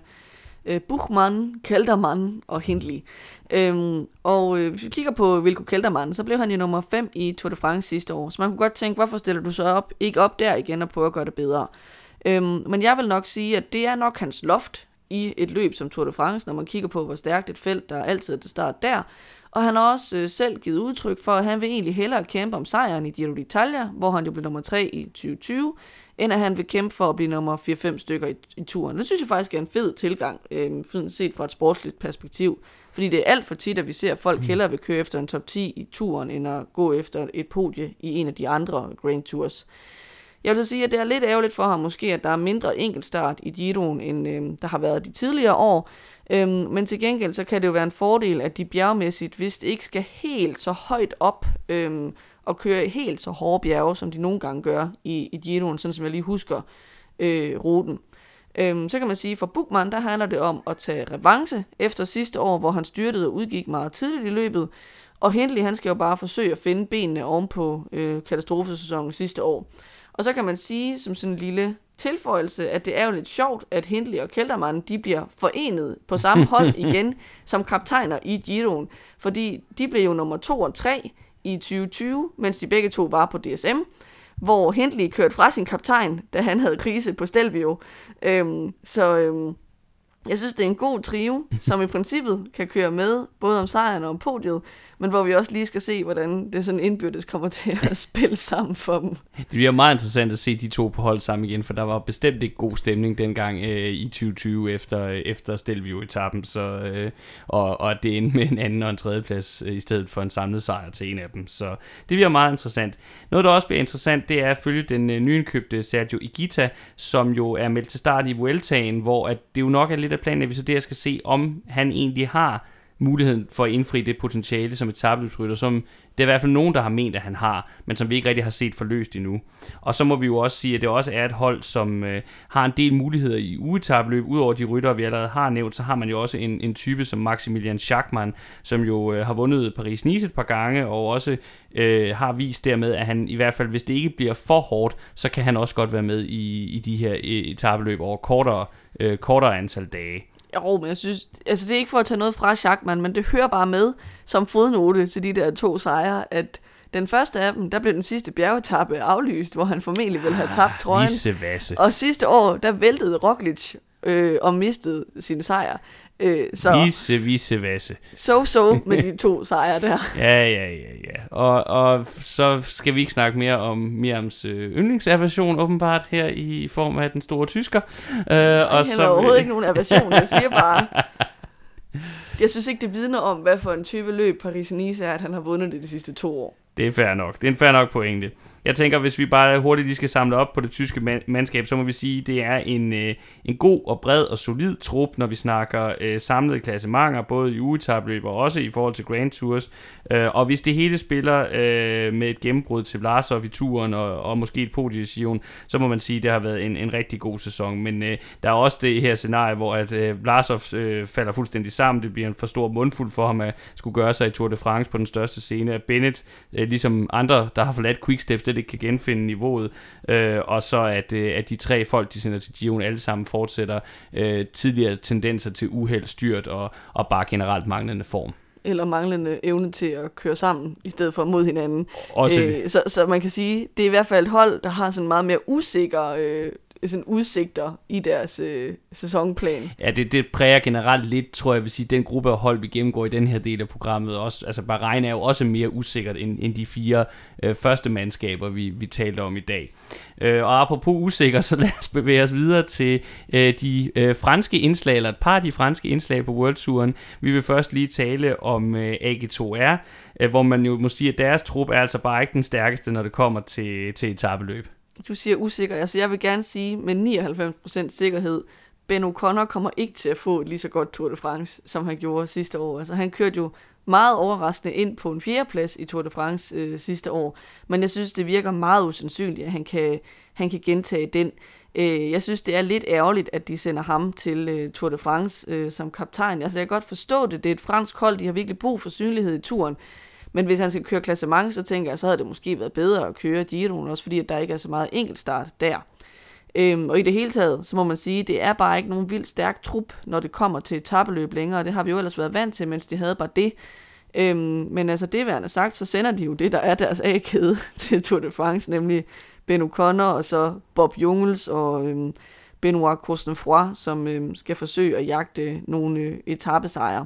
øh, Buchmann, Keldermann og Hindley. Øhm, og øh, hvis vi kigger på Wilco Keldermann, så blev han jo nummer 5 i Tour de France sidste år. Så man kunne godt tænke, hvorfor stiller du så op, ikke op der igen og prøver at gøre det bedre? Øhm, men jeg vil nok sige, at det er nok hans loft i et løb som Tour de France, når man kigger på, hvor stærkt et felt, der er altid til start der. Og han har også øh, selv givet udtryk for, at han vil egentlig hellere kæmpe om sejren i Giro d'Italia, hvor han jo blev nummer 3 i 2020, end at han vil kæmpe for at blive nummer 4-5 stykker i, i turen. Det synes jeg faktisk er en fed tilgang, øh, set fra et sportsligt perspektiv. Fordi det er alt for tit, at vi ser, at folk mm. hellere vil køre efter en top 10 i turen, end at gå efter et podie i en af de andre Grand Tours. Jeg vil så sige, at det er lidt ærgerligt for ham måske, at der er mindre enkeltstart i Giroen, end øh, der har været de tidligere år. Øhm, men til gengæld, så kan det jo være en fordel, at de bjergmæssigt vist ikke skal helt så højt op øhm, og køre helt så hårde bjerge, som de nogle gange gør i, i Giroen, sådan som jeg lige husker øh, ruten. Øhm, så kan man sige, at for Bukman, der handler det om at tage revanche efter sidste år, hvor han styrtede og udgik meget tidligt i løbet. Og Hindley, han skal jo bare forsøge at finde benene oven på øh, katastrofesæsonen sidste år. Og så kan man sige, som sådan en lille tilføjelse, at det er jo lidt sjovt, at Hindley og Keltermann, de bliver forenet på samme hold igen som kaptajner i Giroen. Fordi de blev jo nummer 2 og 3 i 2020, mens de begge to var på DSM, hvor Hindley kørte fra sin kaptajn, da han havde krise på Stelvio. Øhm, så øhm, Jeg synes, det er en god trio, som i princippet kan køre med, både om sejren og om podiet, men hvor vi også lige skal se, hvordan det sådan indbyrdes kommer til at spille sammen for dem. Det bliver meget interessant at se de to på hold sammen igen, for der var bestemt ikke god stemning dengang øh, i 2020 efter, efter Stelvio-etappen, så, øh, og, og det endte med en anden og en tredje plads øh, i stedet for en samlet sejr til en af dem. Så det bliver meget interessant. Noget, der også bliver interessant, det er at følge den øh, nyindkøbte Sergio Igita, som jo er meldt til start i Vueltaen, hvor at det jo nok er lidt af planen, at vi så der skal se, om han egentlig har muligheden for at indfri det potentiale som et tabløbsrytter, som det er i hvert fald nogen, der har ment, at han har, men som vi ikke rigtig har set forløst endnu. Og så må vi jo også sige, at det også er et hold, som øh, har en del muligheder i ugetabløb. Udover de ryttere, vi allerede har nævnt, så har man jo også en, en type som Maximilian Schachmann, som jo øh, har vundet Paris-Nice et par gange, og også øh, har vist dermed, at han i hvert fald, hvis det ikke bliver for hårdt, så kan han også godt være med i, i de her øh, etabløb over kortere, øh, kortere antal dage. Jo, men jeg synes, altså det er ikke for at tage noget fra Schachmann, men det hører bare med som fodnote til de der to sejre, at den første af dem, der blev den sidste bjergetappe aflyst, hvor han formentlig ville have tabt trøjen. Vissevasse. Og sidste år, der væltede Roglic øh, og mistede sin sejr. Øh, så vise, vise, vasse. So-so med de to sejre der. ja, ja, ja, ja. Og, og så skal vi ikke snakke mere om Miriams øh, yndlingsaversion åbenbart her i form af den store tysker. Øh, og så, overhovedet ikke nogen aversion. Jeg siger bare, jeg synes ikke, det vidner om, hvad for en type løb Paris-Nice er, at han har vundet det de sidste to år. Det er fair nok. Det er en fair nok pointe. Jeg tænker, hvis vi bare hurtigt lige skal samle op på det tyske mandskab, så må vi sige, at det er en, øh, en god og bred og solid trup, når vi snakker øh, samlede klassementer, både i ugetabløb og også i forhold til Grand Tours. Øh, og hvis det hele spiller øh, med et gennembrud til Vlasov i turen og, og måske et podium så må man sige, at det har været en, en rigtig god sæson. Men øh, der er også det her scenarie, hvor at øh, Vlasov øh, falder fuldstændig sammen. Det bliver en for stor mundfuld for ham at skulle gøre sig i Tour de France på den største scene. At Bennett, øh, ligesom andre, der har forladt Quickstep, slet ikke kan genfinde niveauet, øh, og så at, øh, at de tre folk, de sender til Gion, alle sammen fortsætter øh, tidligere tendenser til uheld, styrt og, og bare generelt manglende form eller manglende evne til at køre sammen, i stedet for mod hinanden. Også øh, så, så man kan sige, det er i hvert fald et hold, der har sådan meget mere usikker øh, sådan udsigter i deres øh, sæsonplan. Ja, det, det præger generelt lidt, tror jeg vil sige, den gruppe af hold, vi gennemgår i den her del af programmet. Også, altså Bahrein er jo også mere usikkert end, end de fire øh, første mandskaber, vi, vi talte om i dag. Øh, og apropos usikker, så lad os bevæge os videre til øh, de øh, franske indslag, eller et par af de franske indslag på World Touren. Vi vil først lige tale om øh, AG2R, øh, hvor man jo må sige, at deres trup er altså bare ikke den stærkeste, når det kommer til, til etabeløb. Du siger usikker. Altså, jeg vil gerne sige med 99% sikkerhed, Ben O'Connor kommer ikke til at få et lige så godt Tour de France, som han gjorde sidste år. Altså, han kørte jo meget overraskende ind på en fjerdeplads i Tour de France øh, sidste år, men jeg synes, det virker meget usandsynligt, at han kan, han kan gentage den. Øh, jeg synes, det er lidt ærgerligt, at de sender ham til øh, Tour de France øh, som kaptajn. Altså, jeg kan godt forstå det. Det er et fransk hold, de har virkelig brug for synlighed i turen. Men hvis han skal køre klassement, så tænker jeg, så havde det måske været bedre at køre Giroen, også fordi at der ikke er så meget enkeltstart der. Øhm, og i det hele taget, så må man sige, det er bare ikke nogen vildt stærk trup, når det kommer til etabeløb længere. Det har vi jo ellers været vant til, mens de havde bare det. Øhm, men altså det værende sagt, så sender de jo det, der er deres A-kæde til Tour de France, nemlig Ben O'Connor og så Bob Jungels og øhm, Benoit Cosnefroy, som øhm, skal forsøge at jagte nogle øh, etappesejre.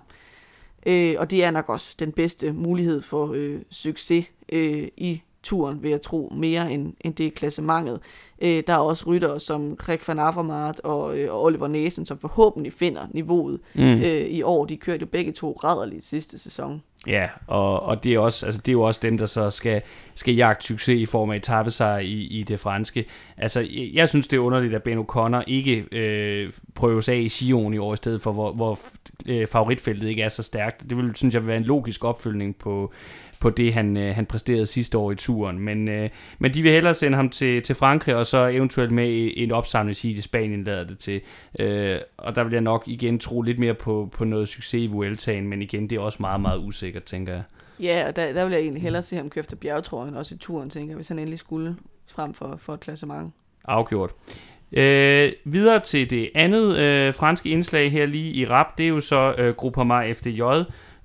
Øh, og det er nok også den bedste mulighed for øh, succes øh, i turen, vil jeg tro, mere end, end det klassementet. Øh, der er også ryttere som Rick van Avermaet og, øh, og Oliver Næsen, som forhåbentlig finder niveauet mm. øh, i år. De kørte jo begge to rædderligt sidste sæson. Ja, og, og det, er også, altså det er jo også dem, der så skal, skal jagte succes i form af etappe sig i, i det franske. Altså, jeg synes, det er underligt, at Ben O'Connor ikke øh, prøves af i Sion i år, i stedet for, hvor, hvor øh, favoritfeltet ikke er så stærkt. Det vil, synes jeg, vil være en logisk opfølgning på, på det, han, øh, han præsterede sidste år i turen. Men, øh, men de vil hellere sende ham til, til Frankrig, og så eventuelt med en opsamlingshit i Spanien, lader det til. Øh, og der vil jeg nok igen tro lidt mere på, på noget succes i Vueltaen, men igen, det er også meget, meget usikkert, tænker jeg. Ja, og der, der vil jeg egentlig hellere se ham køre efter bjergetrøjen, også i turen, tænker jeg, hvis han endelig skulle frem for, for et klassement. Afgjort. Øh, videre til det andet øh, franske indslag her lige i rap, det er jo så øh, Groupama FDJ,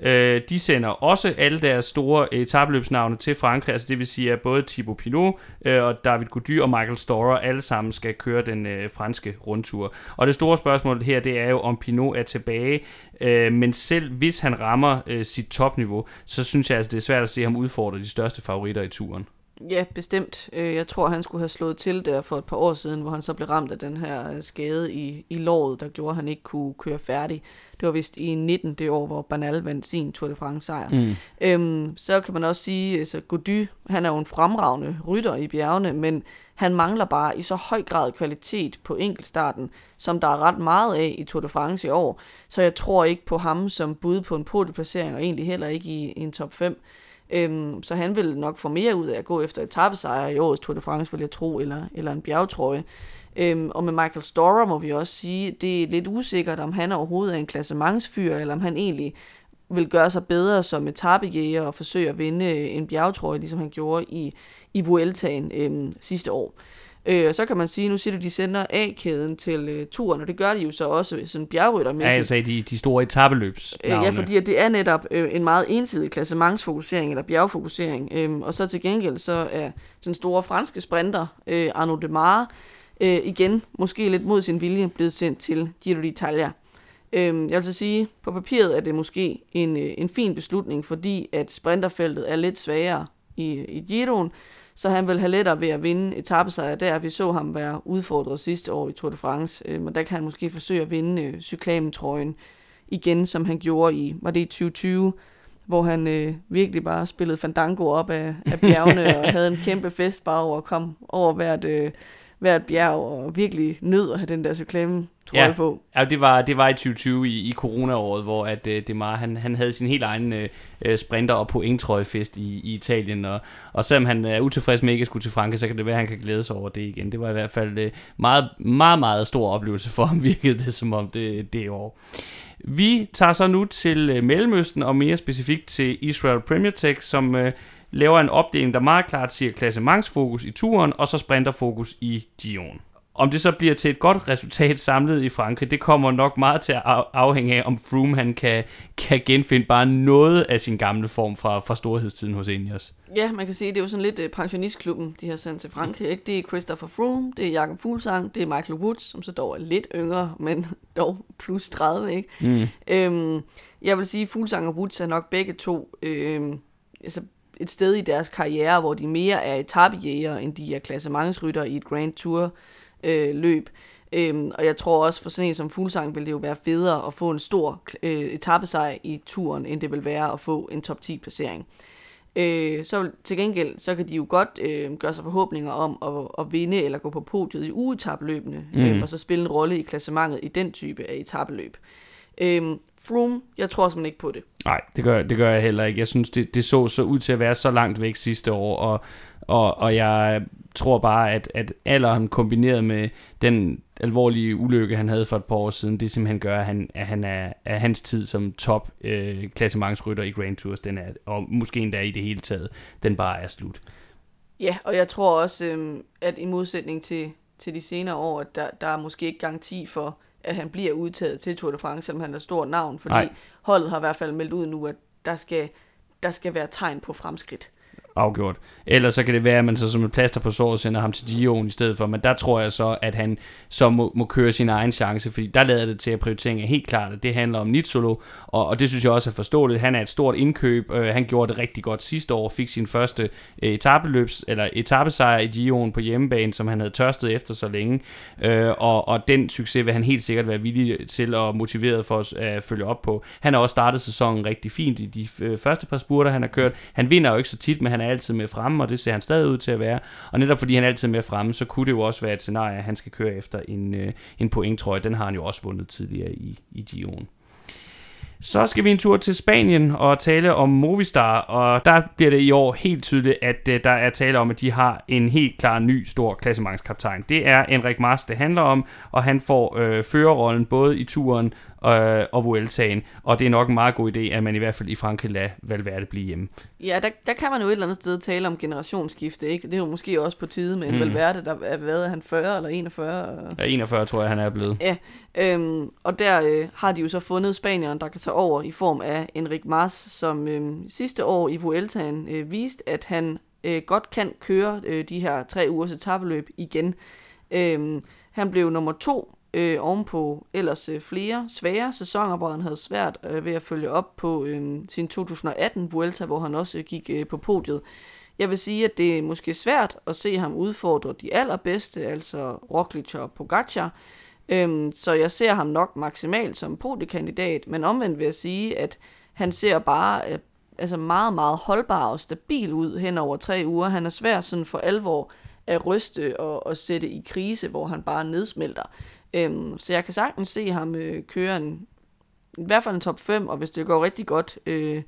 Øh, de sender også alle deres store øh, etabløbsnavne til Frankrig, altså det vil sige, at både Thibaut Pinot øh, og David Gody og Michael Storer alle sammen skal køre den øh, franske rundtur. Og det store spørgsmål her, det er jo, om Pinot er tilbage, øh, men selv hvis han rammer øh, sit topniveau, så synes jeg altså, det er svært at se ham udfordre de største favoritter i turen. Ja, bestemt. Øh, jeg tror, han skulle have slået til der for et par år siden, hvor han så blev ramt af den her øh, skade i, i låret, der gjorde, at han ikke kunne køre færdig. Det var vist i 19 det år, hvor Bernal vandt sin Tour de France sejr. Mm. Øhm, så kan man også sige, at altså, Gody, han er jo en fremragende rytter i bjergene, men han mangler bare i så høj grad kvalitet på enkeltstarten, som der er ret meget af i Tour de France i år. Så jeg tror ikke på ham som bud på en podieplacering, og egentlig heller ikke i, i en top 5. Øhm, så han vil nok få mere ud af at gå efter etappesejr i årets Tour de France, vil jeg tro, eller, eller en bjergtrøje. Øhm, og med Michael Storer må vi også sige, det er lidt usikkert, om han overhovedet er en klassementsfyr, eller om han egentlig vil gøre sig bedre som etappejæger og forsøge at vinde øh, en bjergtrøje, ligesom han gjorde i, i Vueltaen øhm, sidste år. Øh, så kan man sige, nu siger du, de sender A-kæden til øh, turen, og det gør de jo så også sådan bjergryttermæssigt. Ja, altså de, de store etabeløbs. Øh, ja, fordi det er netop øh, en meget ensidig klassementsfokusering, eller bjergfokusering. Øh, og så til gengæld, så er den store franske sprinter, øh, Arnaud Demare, øh, igen, måske lidt mod sin vilje, blevet sendt til Giro d'Italia. Øh, jeg vil så sige, på papiret er det måske en, øh, en fin beslutning, fordi at sprinterfeltet er lidt svagere i, i Giroen, så han vil have lettere ved at vinde etappesejr der. Vi så ham være udfordret sidste år i Tour de France, øh, og der kan han måske forsøge at vinde øh, cyklametrøjen igen, som han gjorde i, var det i 2020, hvor han øh, virkelig bare spillede fandango op af, af bjergene og havde en kæmpe fest bare over at komme over hvert, øh, hvert bjerg og virkelig nød at have den der cyklame trøje ja. på. Ja, det var, det var i 2020 i, i corona-året, hvor at, uh, Demar, han, han havde sin helt egen uh, sprinter- og pointtrøjefest i, i Italien, og, og selvom han er utilfreds med ikke at skulle til Frankrig, så kan det være, at han kan glæde sig over det igen. Det var i hvert fald uh, meget, meget, meget stor oplevelse for ham, virkede det som om det, det år. Vi tager så nu til Mellemøsten, og mere specifikt til Israel Premier Tech, som uh, laver en opdeling, der meget klart siger klassementsfokus i turen, og så sprinterfokus i Gion. Om det så bliver til et godt resultat samlet i Frankrig, det kommer nok meget til at afhænge af, om Froome han kan, kan genfinde bare noget af sin gamle form fra, fra storhedstiden hos Ineos. Ja, man kan sige, det er jo sådan lidt uh, pensionistklubben, de har sendt til Frankrig. Ikke? Det er Christopher Froome, det er Jakob Fuglsang, det er Michael Woods, som så dog er lidt yngre, men dog plus 30. Ikke? Mm. Øhm, jeg vil sige, at Fuglsang og Woods er nok begge to øhm, altså et sted i deres karriere, hvor de mere er etappejæger, end de er klassementsrytter i et Grand Tour øh, løb. Øhm, og jeg tror også, for sådan en som Fuglsang, vil det jo være federe at få en stor øh, etappesejr i turen, end det vil være at få en top 10 placering. Øh, så til gengæld, så kan de jo godt øh, gøre sig forhåbninger om at, at vinde eller gå på podiet i ugetabløbene, mm. øh, og så spille en rolle i klassementet i den type af etappeløb. Øh, Froome, jeg tror simpelthen ikke på det. Nej, det gør, det gør jeg heller ikke. Jeg synes, det, det så så ud til at være så langt væk sidste år, og, og, og jeg tror bare, at, at alderen kombineret med den alvorlige ulykke, han havde for et par år siden, det simpelthen gør, at, han, at, han er, at hans tid som top øh, klassementsrytter i Grand Tours, den er, og måske endda i det hele taget, den bare er slut. Ja, og jeg tror også, øh, at i modsætning til, til de senere år, at der, der er måske ikke garanti for, at han bliver udtaget til Tour de France, selvom han er stort navn, fordi Nej. holdet har i hvert fald meldt ud nu, at der skal, der skal være tegn på fremskridt afgjort. Ellers så kan det være, at man så som et plaster på såret sender ham til Dion i stedet for, men der tror jeg så, at han så må, må køre sin egen chance, fordi der lader det til, at prioriteringen er helt klart, at det handler om Nitsolo, og, og det synes jeg også er forståeligt. Han er et stort indkøb, øh, han gjorde det rigtig godt sidste år, fik sin første øh, etabeløbs, eller etabesejr i Dion på hjemmebane, som han havde tørstet efter så længe, øh, og, og den succes vil han helt sikkert være villig til og motiveret for at øh, følge op på. Han har også startet sæsonen rigtig fint i de øh, første par spurter, han har kørt. Han vinder jo ikke så tit, men han er altid med fremme, og det ser han stadig ud til at være. Og netop fordi han altid er med fremme, så kunne det jo også være et scenarie, at han skal køre efter en, øh, en pointtrøje. Den har han jo også vundet tidligere i, i Gion. Så skal vi en tur til Spanien og tale om Movistar, og der bliver det i år helt tydeligt, at øh, der er tale om, at de har en helt klar ny stor klassementskaptajn. Det er Enrik Mars, det handler om, og han får øh, førerrollen både i turen øh, og Vueltaen. Og det er nok en meget god idé, at man i hvert fald i Frankrig lader Valverde blive hjemme. Ja, der, der kan man jo et eller andet sted tale om generationsskifte, ikke? Det er jo måske også på tide med en mm. Valverde, der er været han 40 eller 41? Ja, 41 tror jeg, han er blevet. Ja, øhm, og der øh, har de jo så fundet spanieren, der kan tage over i form af Enric Mas, som øh, sidste år i Vueltaen øh, viste, at han øh, godt kan køre øh, de her tre ugers etabeløb igen. Øh, han blev nummer to øh, ovenpå ellers øh, flere svære sæsoner, hvor han havde svært øh, ved at følge op på øh, sin 2018 Vuelta, hvor han også gik øh, på podiet. Jeg vil sige, at det er måske svært at se ham udfordre de allerbedste, altså Roglic og Pogacar. Øhm, så jeg ser ham nok maksimalt som podiekandidat, men omvendt vil jeg sige, at han ser bare øh, altså meget, meget holdbar og stabil ud hen over tre uger. Han er svær sådan for alvor at ryste og, og sætte i krise, hvor han bare nedsmelter. Øhm, så jeg kan sagtens se ham øh, køre en, i hvert fald en top 5, og hvis det går rigtig godt, øh,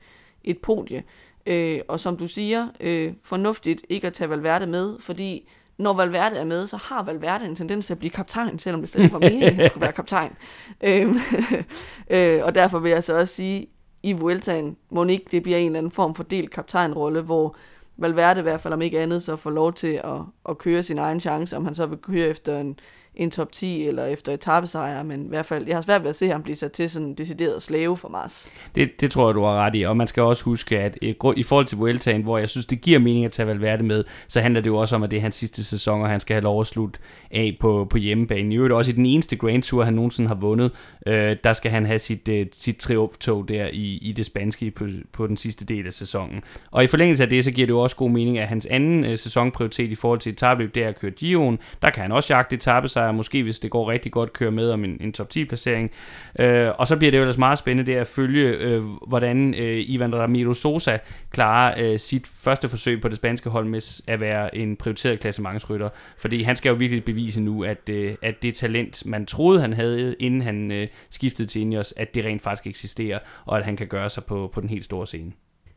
et podie. Øh, og som du siger, øh, fornuftigt ikke at tage Valverde med, fordi når Valverde er med, så har Valverde en tendens til at blive kaptajn, selvom det slet ikke var meningen, at han skulle være kaptajn. Øh, øh, og derfor vil jeg så også sige, i Vueltaen må ikke det bliver en eller anden form for delt kaptajnrolle, hvor Valverde i hvert fald om ikke andet så får lov til at, at køre sin egen chance, om han så vil køre efter en, en top 10 eller efter etappesejr, men i hvert fald, jeg har svært ved at se ham blive sat til sådan en decideret slave for Mars. Det, det tror jeg, du har ret i, og man skal også huske, at øh, i forhold til Vueltaen, hvor jeg synes, det giver mening at tage Valverde med, så handler det jo også om, at det er hans sidste sæson, og han skal have lov at slutte af på, på hjemmebane. I øvrigt også i den eneste Grand Tour, han nogensinde har vundet, øh, der skal han have sit, øh, sit triumftog der i, i det spanske på, på den sidste del af sæsonen. Og i forlængelse af det, så giver det jo også god mening, at hans anden øh, sæsonprioritet i forhold til etabløb, det er at køre Giroen. Der kan han også jagte etappesejr, måske hvis det går rigtig godt, køre med om en, en top 10 placering. Øh, og så bliver det jo ellers meget spændende det at følge, øh, hvordan øh, Ivan Ramiro Sosa klarer øh, sit første forsøg på det spanske hold med at være en prioriteret klassementsrytter. Fordi han skal jo virkelig bevise nu, at, øh, at det talent, man troede, han havde, inden han øh, skiftede til Ineos, at det rent faktisk eksisterer, og at han kan gøre sig på, på den helt store scene.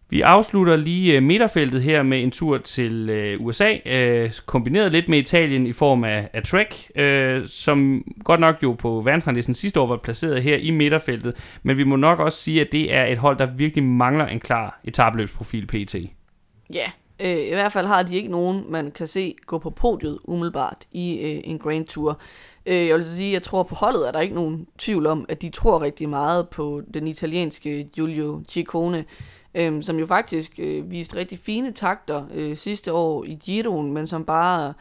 Vi afslutter lige øh, midterfeltet her med en tur til øh, USA, øh, kombineret lidt med Italien i form af, af Trek, øh, som godt nok jo på verdensranglisten sidste år var placeret her i midterfeltet, men vi må nok også sige, at det er et hold, der virkelig mangler en klar etabløbsprofil PT. Ja, øh, i hvert fald har de ikke nogen, man kan se gå på podiet umiddelbart i øh, en Grand Tour. Øh, jeg vil sige, jeg tror på holdet er der ikke nogen tvivl om, at de tror rigtig meget på den italienske Giulio Ciccone, øhm, som jo faktisk øh, viste rigtig fine takter øh, sidste år i Giroen, men som bare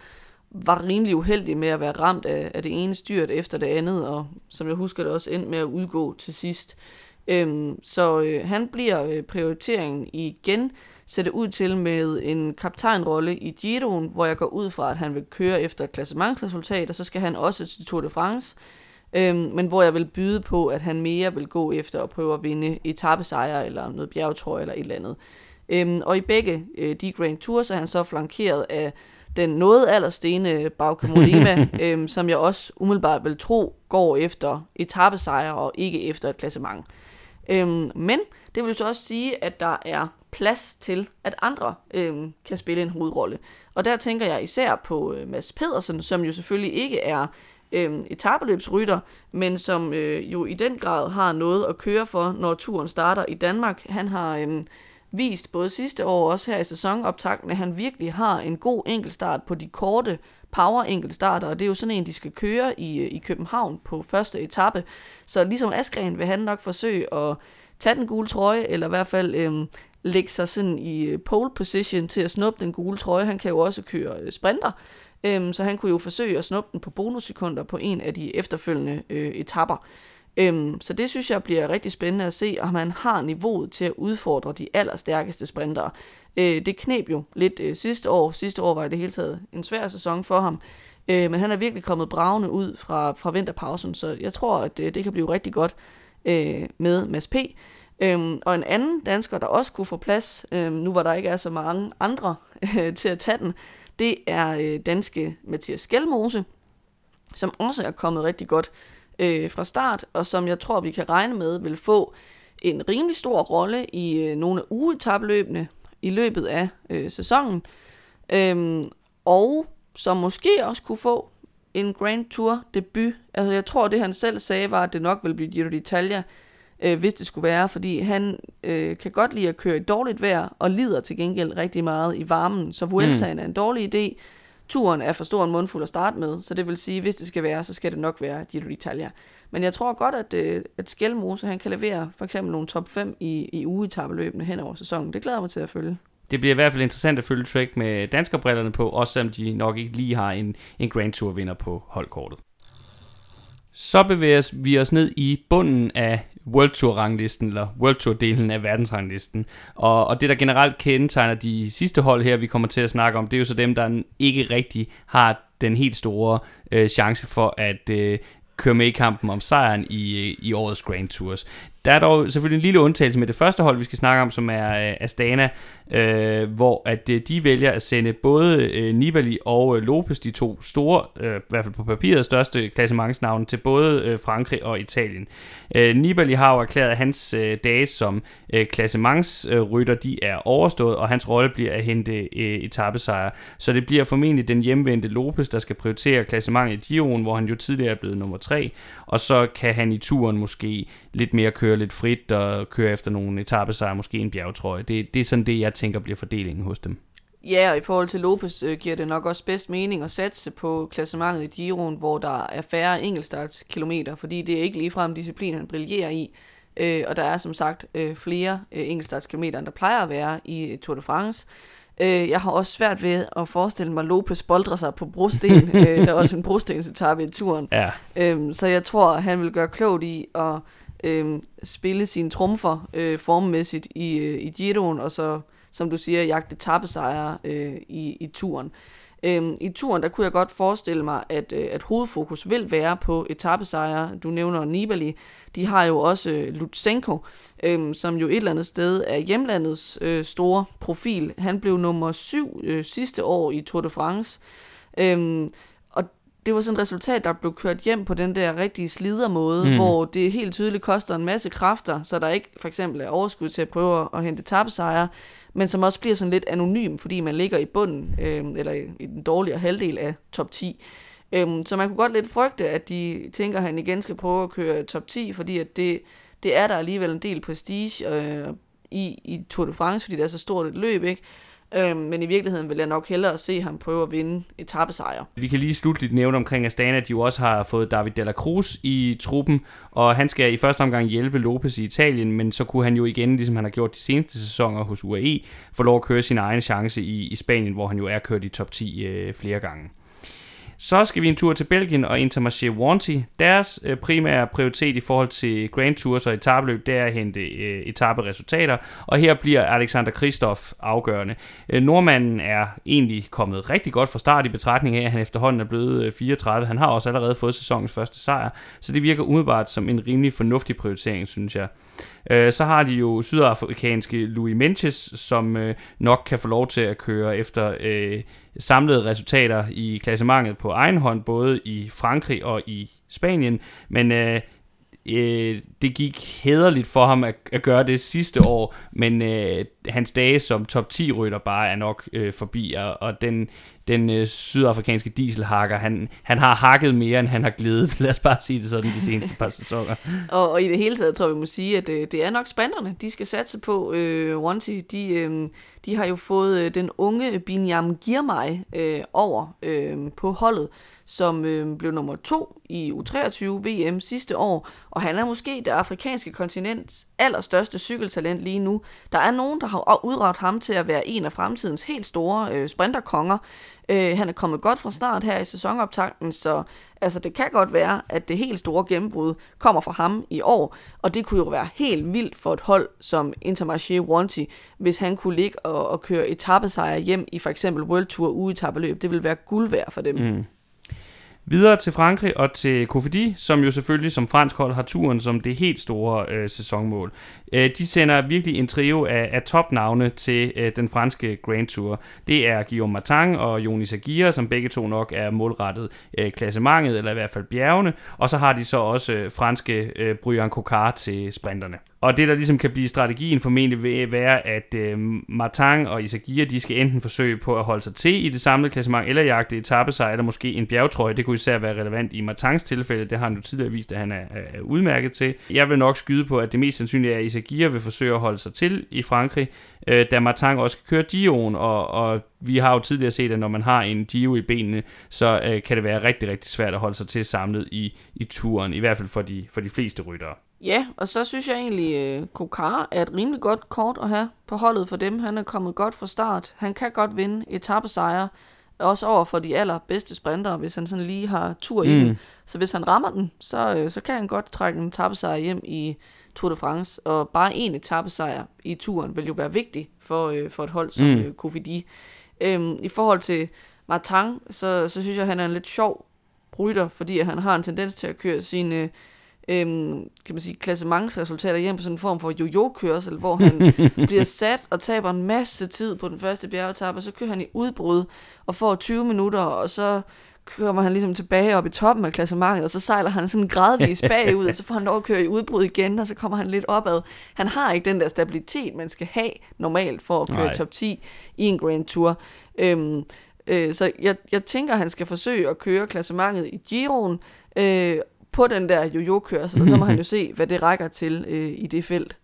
var rimelig uheldig med at være ramt af, af det ene styrt efter det andet, og som jeg husker det også endte med at udgå til sidst. Øhm, så øh, han bliver øh, prioriteringen igen sætte ud til med en kaptajnrolle i Giroen, hvor jeg går ud fra, at han vil køre efter et klassementsresultat, og så skal han også til Tour de France, Øhm, men hvor jeg vil byde på, at han mere vil gå efter at prøve at vinde etappesejre eller noget bjergetrøje eller et eller andet. Øhm, og i begge øh, de Grand Tours er han så flankeret af den noget allerstene Bauke øhm, som jeg også umiddelbart vil tro går efter etappesejre og ikke efter et klassement. Øhm, men det vil så også sige, at der er plads til, at andre øhm, kan spille en hovedrolle. Og der tænker jeg især på øh, Mads Pedersen, som jo selvfølgelig ikke er øh, etabeløbsrytter, men som øh, jo i den grad har noget at køre for, når turen starter i Danmark. Han har øh, vist både sidste år og også her i sæsonoptakten, at han virkelig har en god enkeltstart på de korte power enkeltstarter, og det er jo sådan en, de skal køre i, øh, i København på første etape. Så ligesom Askren vil han nok forsøge at tage den gule trøje, eller i hvert fald øh, lægge sig sådan i øh, pole position til at snuppe den gule trøje. Han kan jo også køre øh, sprinter, Øhm, så han kunne jo forsøge at snuppe den på bonussekunder på en af de efterfølgende øh, etapper. Øhm, så det synes jeg bliver rigtig spændende at se, om han har niveauet til at udfordre de allerstærkeste sprintere. Øh, det knep jo lidt øh, sidste år. Sidste år var det hele taget en svær sæson for ham. Øh, men han er virkelig kommet bravende ud fra, fra vinterpausen, så jeg tror, at øh, det kan blive rigtig godt øh, med Mads P. Øhm, og en anden dansker, der også kunne få plads, øh, nu hvor der ikke er så mange andre øh, til at tage den, det er øh, danske Mathias Skelmose, som også er kommet rigtig godt øh, fra start, og som jeg tror, vi kan regne med vil få en rimelig stor rolle i øh, nogle af ugetabløbene i løbet af øh, sæsonen, øhm, og som måske også kunne få en Grand Tour debut. Altså jeg tror, det han selv sagde var, at det nok ville blive Giro d'Italia, øh, hvis det skulle være, fordi han øh, kan godt lide at køre i dårligt vejr, og lider til gengæld rigtig meget i varmen, så Vueltaen mm. er en dårlig idé. turen er for stor en mundfuld at starte med, så det vil sige, hvis det skal være, så skal det nok være Giro d'Italia. Men jeg tror godt, at, øh, at Skelmose, han kan levere for eksempel nogle top 5 i, i ugetabeløbene hen over sæsonen. Det glæder mig til at følge. Det bliver i hvert fald interessant at følge Trek med danskerbrillerne på, også selvom de nok ikke lige har en, en Grand Tour vinder på holdkortet. Så bevæger vi os ned i bunden af World Tour ranglisten, eller World Tour delen af verdensranglisten. Og, og det der generelt kendetegner de sidste hold her, vi kommer til at snakke om, det er jo så dem, der ikke rigtig har den helt store øh, chance for at øh, køre med i kampen om sejren i, øh, i årets Grand Tours. Der er dog selvfølgelig en lille undtagelse med det første hold, vi skal snakke om, som er øh, Astana, øh, hvor at øh, de vælger at sende både øh, Nibali og øh, Lopez, de to store, øh, i hvert fald på papiret, største klassementsnavne, til både øh, Frankrig og Italien. Øh, Nibali har jo erklæret, at hans øh, dage som øh, klassementsrytter, øh, de er overstået, og hans rolle bliver at hente øh, etappesejre. Så det bliver formentlig den hjemvendte Lopez, der skal prioritere klassementet i Giroen, hvor han jo tidligere er blevet nummer 3, og så kan han i turen måske lidt mere køre lidt frit og køre efter nogle etappesejre, måske en bjergtrøje. Det, det er sådan det, jeg tænker bliver fordelingen hos dem. Ja, og i forhold til Lopez øh, giver det nok også bedst mening at satse på klassementet i Giroen, hvor der er færre enkeltstartskilometer, fordi det er ikke ligefrem disciplin, han brillerer i. Øh, og der er som sagt øh, flere øh, enkeltstartskilometer, end der plejer at være i Tour de France. Øh, jeg har også svært ved at forestille mig, at Lopez boldrer sig på brosten. øh, der er også en brostensetappe i turen. Ja. Øh, så jeg tror, han vil gøre klogt i at øh, spille sine trumfer øh, formmæssigt i, øh, i Giroen, og så, som du siger, jagte tappesejre øh, i, i turen. Øh, I turen, der kunne jeg godt forestille mig, at, øh, at hovedfokus vil være på etappesejre. Du nævner Nibali. De har jo også øh, Lutsenko, øh, som jo et eller andet sted er hjemlandets øh, store profil. Han blev nummer syv øh, sidste år i Tour de France. Øh, det var sådan et resultat, der blev kørt hjem på den der rigtige slidermåde, mm. hvor det helt tydeligt koster en masse kræfter, så der ikke for eksempel er overskud til at prøve at hente tabsejre, men som også bliver sådan lidt anonym, fordi man ligger i bunden, øh, eller i, i den dårligere halvdel af top 10. Øhm, så man kunne godt lidt frygte, at de tænker, at han igen skal prøve at køre top 10, fordi at det, det er der alligevel en del prestige øh, i, i Tour de France, fordi det er så stort et løb, ikke? Øhm, men i virkeligheden vil jeg nok hellere se ham prøve at vinde etappesejre. Vi kan lige slutligt nævne omkring Astana, at de jo også har fået David Della Cruz i truppen, og han skal i første omgang hjælpe Lopez i Italien, men så kunne han jo igen, ligesom han har gjort de seneste sæsoner hos UAE, få lov at køre sin egen chance i, i Spanien, hvor han jo er kørt i top 10 øh, flere gange. Så skal vi en tur til Belgien og Intermarché Wanty. Deres øh, primære prioritet i forhold til Grand Tours og etabeløb, det er at hente øh, etaperesultater, og her bliver Alexander Kristoff afgørende. Øh, nordmanden er egentlig kommet rigtig godt fra start i betragtning af, at han efterhånden er blevet øh, 34. Han har også allerede fået sæsonens første sejr, så det virker umiddelbart som en rimelig fornuftig prioritering, synes jeg. Øh, så har de jo sydafrikanske Louis Menches, som øh, nok kan få lov til at køre efter øh, samlede resultater i klassementet på egen hånd, både i Frankrig og i Spanien, men øh, øh, det gik hederligt for ham at, at gøre det sidste år, men øh, hans dage som top 10 rytter bare er nok øh, forbi, og, og den, den øh, sydafrikanske dieselhakker, han, han har hakket mere, end han har glædet. Lad os bare sige det sådan de seneste par sæsoner. og, og i det hele taget tror jeg, vi må sige, at øh, det er nok spanderne, de skal satse på. Øh, Ronti, de, øh, de har jo fået øh, den unge Binyam Girmay øh, over øh, på holdet, som øh, blev nummer to i U23 VM sidste år, og han er måske det afrikanske kontinents allerstørste cykeltalent lige nu. Der er nogen, der har udråbt ham til at være en af fremtidens helt store øh, sprinterkonger. Øh, han er kommet godt fra start her i sæsonoptakten, så altså, det kan godt være, at det helt store gennembrud kommer fra ham i år, og det kunne jo være helt vildt for et hold som Intermarché Wanty, hvis han kunne ligge og, og køre etappesejre hjem i for eksempel World Tour uge Det ville være guld værd for dem. Mm. Videre til Frankrig og til Cofidis, som jo selvfølgelig som fransk hold har turen som det helt store øh, sæsonmål. Øh, de sender virkelig en trio af, af topnavne til øh, den franske Grand Tour. Det er Guillaume Martin og Jonis Aguirre, som begge to nok er målrettet øh, klassementet, eller i hvert fald bjergene. Og så har de så også øh, franske øh, Brian Cocard til sprinterne. Og det, der ligesom kan blive strategien formentlig vil øh, være, at øh, Martin og Isagia, de skal enten forsøge på at holde sig til i det samlede klassement, eller jagte etappesejr, eller måske en bjergtrøje. Det kunne især være relevant i Martins tilfælde. Det har han jo tidligere vist, at han er, er udmærket til. Jeg vil nok skyde på, at det mest sandsynlige er, at Isagia vil forsøge at holde sig til i Frankrig, øh, da Martang også kan køre Gio'en, og, og vi har jo tidligere set, at når man har en Gio i benene, så øh, kan det være rigtig, rigtig svært at holde sig til samlet i, i turen, i hvert fald for de, for de fleste ryttere. Ja, og så synes jeg egentlig, at øh, Kokar er et rimelig godt kort at have på holdet for dem. Han er kommet godt fra start. Han kan godt vinde etappesejre, også over for de allerbedste sprintere, hvis han sådan lige har tur i mm. Så hvis han rammer den, så, øh, så kan han godt trække en etappesejr hjem i Tour de France. Og bare en etappesejr i turen vil jo være vigtig for, øh, for et hold som mm. Kofidi. Øhm, I forhold til Martin, så, så synes jeg, han er en lidt sjov rytter, fordi han har en tendens til at køre sine øhm, kan man sige, klassementsresultater hjem på sådan en form for jojo-kørsel, hvor han bliver sat og taber en masse tid på den første bjergetappe, og så kører han i udbrud og får 20 minutter, og så kommer han ligesom tilbage op i toppen af klassementet, og så sejler han sådan gradvist bagud, og så får han lov at køre i udbrud igen, og så kommer han lidt opad. Han har ikke den der stabilitet, man skal have normalt for at køre Nej. top 10 i en Grand Tour. Øhm, øh, så jeg, jeg tænker, han skal forsøge at køre klassementet i Giroen, øh, på den der jojo-kørsel, og så må han jo se, hvad det rækker til øh, i det felt.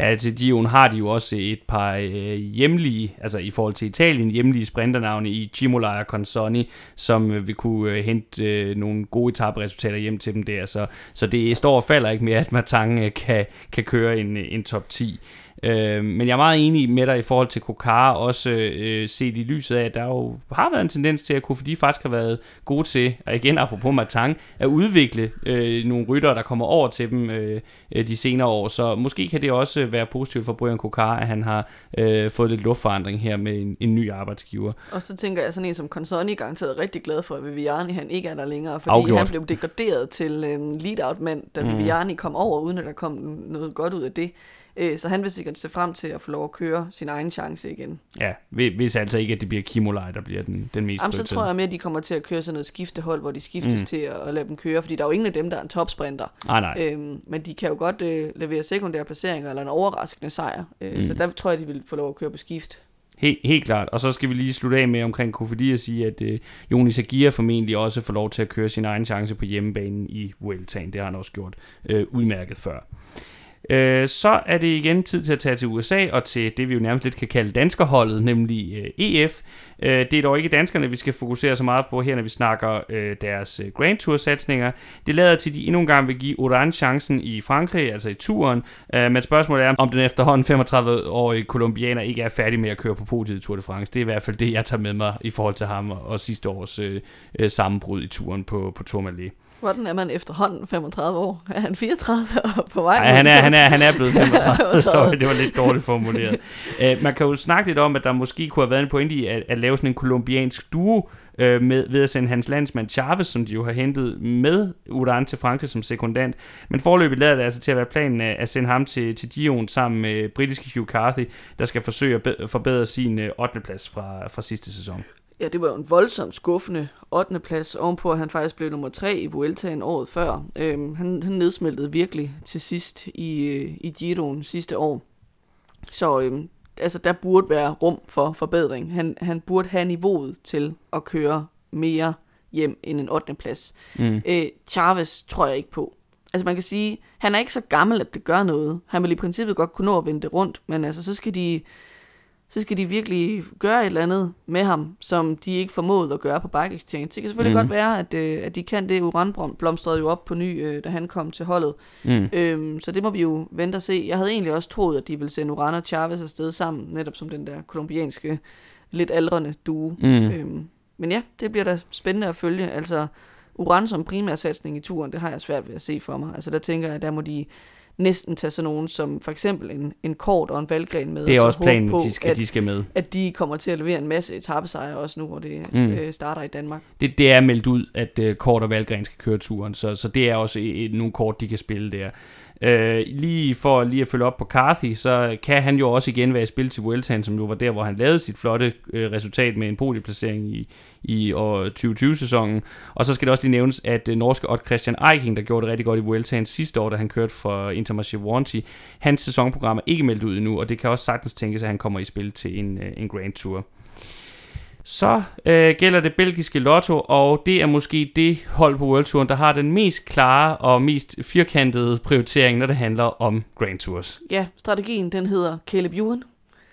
Ja, til Dion har de jo også et par øh, hjemlige, altså i forhold til Italien, hjemlige sprinternavne i Cimola og Consoni, som øh, vil kunne øh, hente øh, nogle gode etaperesultater hjem til dem der. Så, så det står og falder ikke mere, at Matang øh, kan, kan køre en, en top 10. Øh, men jeg er meget enig med dig i forhold til Kokar, også øh, set i lyset af, at der jo har været en tendens til, at Kofidi faktisk har været gode til, og igen apropos Matang, at udvikle øh, nogle ryttere, der kommer over til dem øh, de senere år. Så måske kan det også være positivt for Brian Kokar, at han har øh, fået lidt luftforandring her med en, en ny arbejdsgiver. Og så tænker jeg sådan en som Consoni garanteret rigtig glad for, at Viviani han ikke er der længere, fordi Afgjort. han blev degraderet til øh, lead-out-mand, da mm. Viviani kom over, uden at der kom noget godt ud af det. Øh, så han vil sikkert se frem til at få lov at køre sin egen chance igen. Ja, hvis altså ikke, at det bliver Kimolaj, der bliver den, den mest Jamen, så tror jeg mere, at de kommer til at køre sådan noget skiftehold, hvor de skiftes mm. til at, at lade dem køre, fordi der er jo ingen af dem, der er en topsprinter. Ah, nej. Øhm, men de kan jo godt øh, levere sekundære placeringer eller en overraskende sejr. Øh, mm. Så der tror jeg, de vil få lov at køre på skift. Helt, helt klart. Og så skal vi lige slutte af med omkring Kofidi at sige, at øh, Jonis Agia formentlig også får lov til at køre sin egen chance på hjemmebanen i Vueltaen. Det har han også gjort øh, udmærket før. Øh, så er det igen tid til at tage til USA og til det, vi jo nærmest lidt kan kalde danskerholdet, nemlig øh, EF. Øh, det er dog ikke danskerne, vi skal fokusere så meget på her, når vi snakker øh, deres øh, Grand Tour-satsninger. Det lader til, at de endnu en gang vil give Orange chancen i Frankrig, altså i turen. Øh, men spørgsmålet er, om den efterhånden 35-årige kolumbianer ikke er færdig med at køre på podiet i Tour de France. Det er i hvert fald det, jeg tager med mig i forhold til ham og sidste års øh, øh sammenbrud i turen på, på Tourmalet. Hvordan er man efterhånden 35 år? Er han 34 og på vej? Nej, han er, han, er, han er blevet 35. Sorry, det var lidt dårligt formuleret. uh, man kan jo snakke lidt om, at der måske kunne have været en pointe i at, at lave sådan en kolumbiansk duo, uh, med, ved at sende hans landsmand Chavez, som de jo har hentet med Uran til Frankrig som sekundant. Men forløbet lader det altså til at være planen at sende ham til, til Dion sammen med britiske Hugh Carthy, der skal forsøge at forbedre sin 8. plads fra, fra sidste sæson. Ja, det var jo en voldsomt skuffende 8. plads, ovenpå at han faktisk blev nummer 3 i Vueltaen året før. Øhm, han, han nedsmeltede virkelig til sidst i, øh, i Giroen sidste år. Så øhm, altså, der burde være rum for forbedring. Han, han burde have niveauet til at køre mere hjem end en 8. plads. Mm. Øh, Chavez tror jeg ikke på. Altså man kan sige, han er ikke så gammel, at det gør noget. Han vil i princippet godt kunne nå at vende det rundt, men altså så skal de så skal de virkelig gøre et eller andet med ham, som de ikke formåede at gøre på Bike Exchange. Det kan selvfølgelig mm. godt være, at, øh, at de kan det. Uran blomstrede jo op på ny, øh, da han kom til holdet. Mm. Øhm, så det må vi jo vente og se. Jeg havde egentlig også troet, at de ville sende Uran og Chavez afsted sammen, netop som den der kolumbianske, lidt aldrende duo. Mm. Øhm, men ja, det bliver da spændende at følge. Altså, Uran som primær satsning i turen, det har jeg svært ved at se for mig. Altså, der tænker jeg, der må de næsten tage sådan nogen som for eksempel en, en kort og en valggren med. Det er også planen, på, de skal, at, de skal med. At de kommer til at levere en masse etappesejre også nu, hvor det mm. øh, starter i Danmark. Det, det er meldt ud, at øh, kort og valggren skal køre turen, så, så det er også et, et, nogle kort, de kan spille der. Øh, lige for lige at følge op på Carthy, så kan han jo også igen være i spil til Vueltaen, som jo var der, hvor han lavede sit flotte øh, resultat med en podieplacering i, i år 2020-sæsonen. Og så skal det også lige nævnes, at øh, norske Odd Christian Eiking, der gjorde det rigtig godt i Vueltaen sidste år, da han kørte for Intermarché Warranty, hans sæsonprogram er ikke meldt ud endnu, og det kan også sagtens tænkes, at han kommer i spil til en, øh, en Grand Tour. Så øh, gælder det belgiske lotto, og det er måske det hold på World Touren, der har den mest klare og mest firkantede prioritering, når det handler om Grand Tours. Ja, strategien den hedder Caleb Ewan.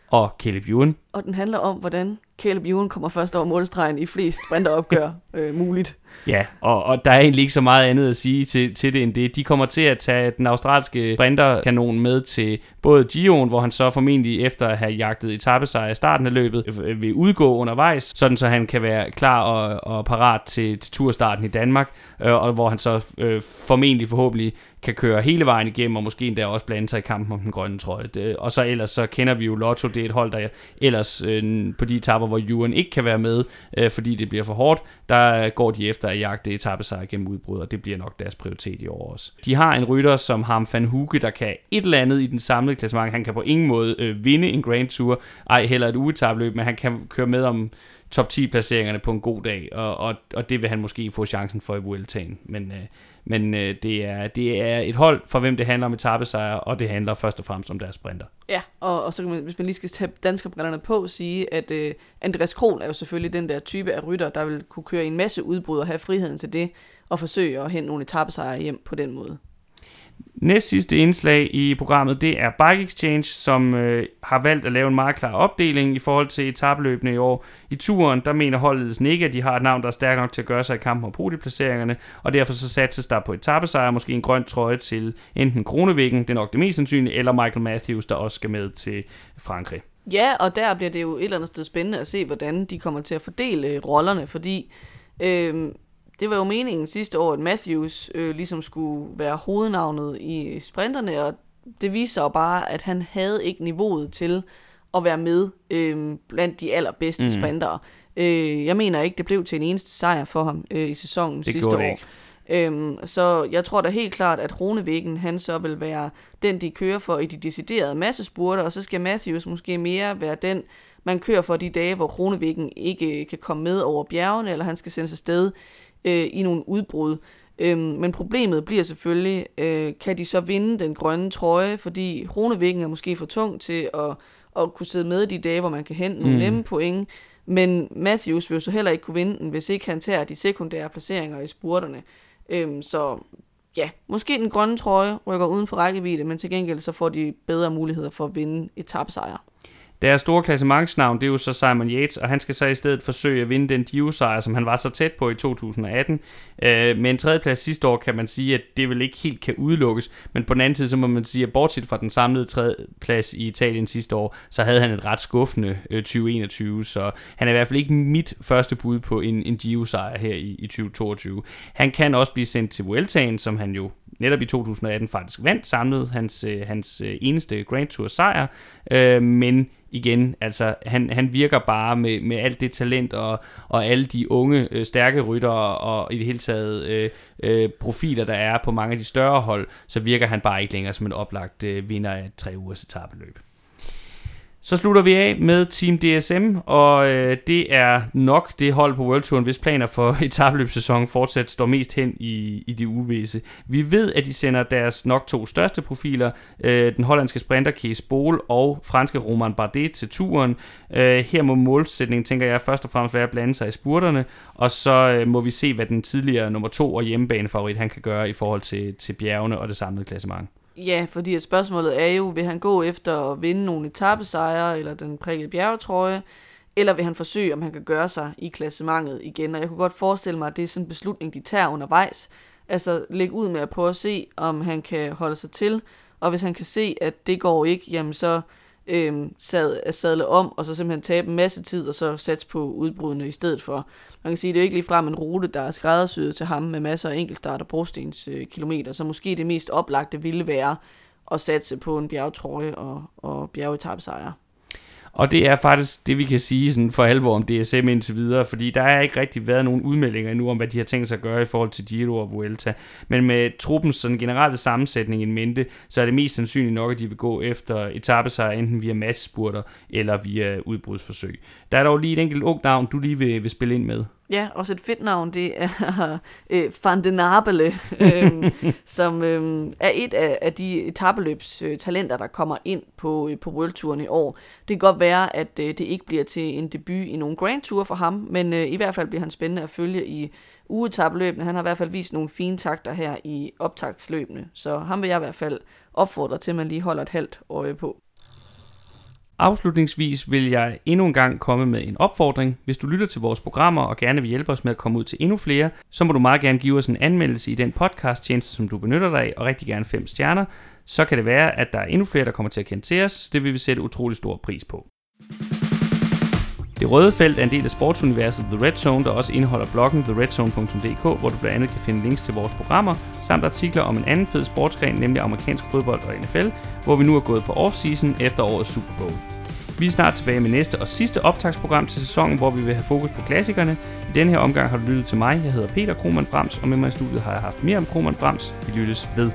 og Caleb Ewan. Og den handler om, hvordan Caleb Ewan kommer først over målstregen i flest sprinteropgør øh, muligt. Ja, og, og der er egentlig ikke så meget andet at sige til, til det end det. De kommer til at tage den australske sprinterkanon med til både Gio'en, hvor han så formentlig efter at have jagtet etappesejr i starten af løbet, øh, øh, vil udgå undervejs, sådan så han kan være klar og, og parat til, til turstarten i Danmark, øh, og hvor han så øh, formentlig forhåbentlig kan køre hele vejen igennem, og måske endda også blande sig i kampen om den grønne trøje. Det, og så ellers så kender vi jo Lotto, det er et hold, der ellers øh, på de etapper, hvor Juren ikke kan være med, øh, fordi det bliver for hårdt, der går de efter at jagte etappesejr gennem udbrud, og det bliver nok deres prioritet i år også. De har en rytter som ham van Huge, der kan et eller andet i den samlede klassement. Han kan på ingen måde øh, vinde en Grand Tour, ej heller et ugetabløb, men han kan køre med om top 10 placeringerne på en god dag, og, og, og det vil han måske få chancen for i Vueltaen. Men, øh, men øh, det, er, det er et hold, for hvem det handler om etappesejre, og det handler først og fremmest om deres sprinter. Ja, og, og så kan man, hvis man lige skal tage danskerbrillerne på, sige, at øh, Andreas Kron er jo selvfølgelig den der type af rytter, der vil kunne køre i en masse udbrud og have friheden til det, og forsøge at hente nogle etappesejre hjem på den måde. Næst sidste indslag i programmet, det er Bike Exchange, som øh, har valgt at lave en meget klar opdeling i forhold til etabløbene i år. I turen, der mener holdledelsen ikke, at de har et navn, der er stærkt nok til at gøre sig i kampen om podieplaceringerne, og derfor så satses der på etappesejr, måske en grøn trøje til enten Kronevæggen, det er nok det mest sandsynlige, eller Michael Matthews, der også skal med til Frankrig. Ja, og der bliver det jo et eller andet sted spændende at se, hvordan de kommer til at fordele øh, rollerne, fordi øh, det var jo meningen sidste år, at Matthews øh, ligesom skulle være hovednavnet i sprinterne, og det viser jo bare, at han havde ikke niveauet til at være med øh, blandt de allerbedste mm. sprintere. Øh, jeg mener ikke, det blev til en eneste sejr for ham øh, i sæsonen det sidste år. Ikke. Øhm, så jeg tror da helt klart, at Ronevæggen, han så vil være den, de kører for i de deciderede massespurter, og så skal Matthews måske mere være den, man kører for de dage, hvor Ronevæggen ikke kan komme med over bjergene, eller han skal sendes afsted øh, i nogle udbrud. Øhm, men problemet bliver selvfølgelig, øh, kan de så vinde den grønne trøje, fordi Ronevæggen er måske for tung til at, at kunne sidde med de dage, hvor man kan hente nogle mm. nemme point. Men Matthews vil jo så heller ikke kunne vinde den, hvis ikke han tager de sekundære placeringer i spurterne. Øhm, så ja, måske den grønne trøje rykker uden for rækkevidde, men til gengæld så får de bedre muligheder for at vinde etapsejre. Deres store klassementsnavn, det er jo så Simon Yates, og han skal så i stedet forsøge at vinde den Giro-sejr, som han var så tæt på i 2018. Øh, med en tredjeplads sidste år kan man sige, at det vel ikke helt kan udelukkes, men på den anden side, så må man sige, at bortset fra den samlede tredjeplads i Italien sidste år, så havde han et ret skuffende øh, 2021, så han er i hvert fald ikke mit første bud på en, en Giro-sejr her i, i 2022. Han kan også blive sendt til Vueltaen, som han jo netop i 2018 faktisk vandt samlet hans, øh, hans øh, eneste Grand Tour sejr, øh, men igen, altså han, han virker bare med, med alt det talent og, og alle de unge, øh, stærke ryttere og i det hele taget øh, øh, profiler, der er på mange af de større hold, så virker han bare ikke længere som en oplagt øh, vinder af tre ugers etabeløb. Så slutter vi af med Team DSM, og øh, det er nok det hold på World Touren, hvis planer for etabløbssæsonen fortsat står mest hen i, i de uvisse. Vi ved, at de sender deres nok to største profiler, øh, den hollandske sprinter Kees Bol og franske Roman Bardet til turen. Øh, her må målsætningen, tænker jeg, først og fremmest være at blande sig i spurterne, og så øh, må vi se, hvad den tidligere nummer to og hjemmebanefavorit han kan gøre i forhold til, til bjergene og det samlede klassement. Ja, fordi at spørgsmålet er jo, vil han gå efter at vinde nogle etappesejre, eller den prikkede bjergetrøje, eller vil han forsøge, om han kan gøre sig i klassementet igen. Og jeg kunne godt forestille mig, at det er sådan en beslutning, de tager undervejs. Altså lægge ud med at prøve at se, om han kan holde sig til, og hvis han kan se, at det går ikke, jamen så øh, sad, sadle om, og så simpelthen tabe en masse tid, og så satse på udbrudene i stedet for. Man kan sige, at det er ikke ligefrem en rute, der er skræddersyet til ham med masser af enkeltstart og brostens øh, kilometer, så måske det mest oplagte ville være at satse på en bjergtrøje og, og bjergetapsejre. Og det er faktisk det, vi kan sige sådan for alvor om DSM indtil videre, fordi der er ikke rigtig været nogen udmeldinger endnu om, hvad de har tænkt sig at gøre i forhold til Giro og Vuelta. Men med truppens sådan generelle sammensætning i mente, så er det mest sandsynligt nok, at de vil gå efter etappesejr enten via massespurter eller via udbrudsforsøg. Der er dog lige et enkelt ung navn, du lige vil, vil spille ind med. Ja, også et fedt navn, det er øh, Fandenabele, øh, som øh, er et af, af de etabeløbstalenter, der kommer ind på, øh, på Worldtouren i år. Det kan godt være, at øh, det ikke bliver til en debut i nogen Grand Tour for ham, men øh, i hvert fald bliver han spændende at følge i ugetabeløbene. Han har i hvert fald vist nogle fine takter her i optagsløbene, så ham vil jeg i hvert fald opfordre til, at man lige holder et halvt øje på. Afslutningsvis vil jeg endnu en gang komme med en opfordring. Hvis du lytter til vores programmer og gerne vil hjælpe os med at komme ud til endnu flere, så må du meget gerne give os en anmeldelse i den podcast tjeneste, som du benytter dig af, og rigtig gerne fem stjerner. Så kan det være, at der er endnu flere, der kommer til at kende til os. Det vil vi sætte utrolig stor pris på. Det røde felt er en del af sportsuniverset The Red Zone, der også indeholder bloggen theredzone.dk, hvor du blandt andet kan finde links til vores programmer, samt artikler om en anden fed sportsgren, nemlig amerikansk fodbold og NFL, hvor vi nu er gået på off-season efter årets Super Bowl. Vi er snart tilbage med næste og sidste optagsprogram til sæsonen, hvor vi vil have fokus på klassikerne. I denne her omgang har du lyttet til mig. Jeg hedder Peter Krohmann Brams, og med mig i studiet har jeg haft mere om Krohmann Brams. Vi lyttes ved.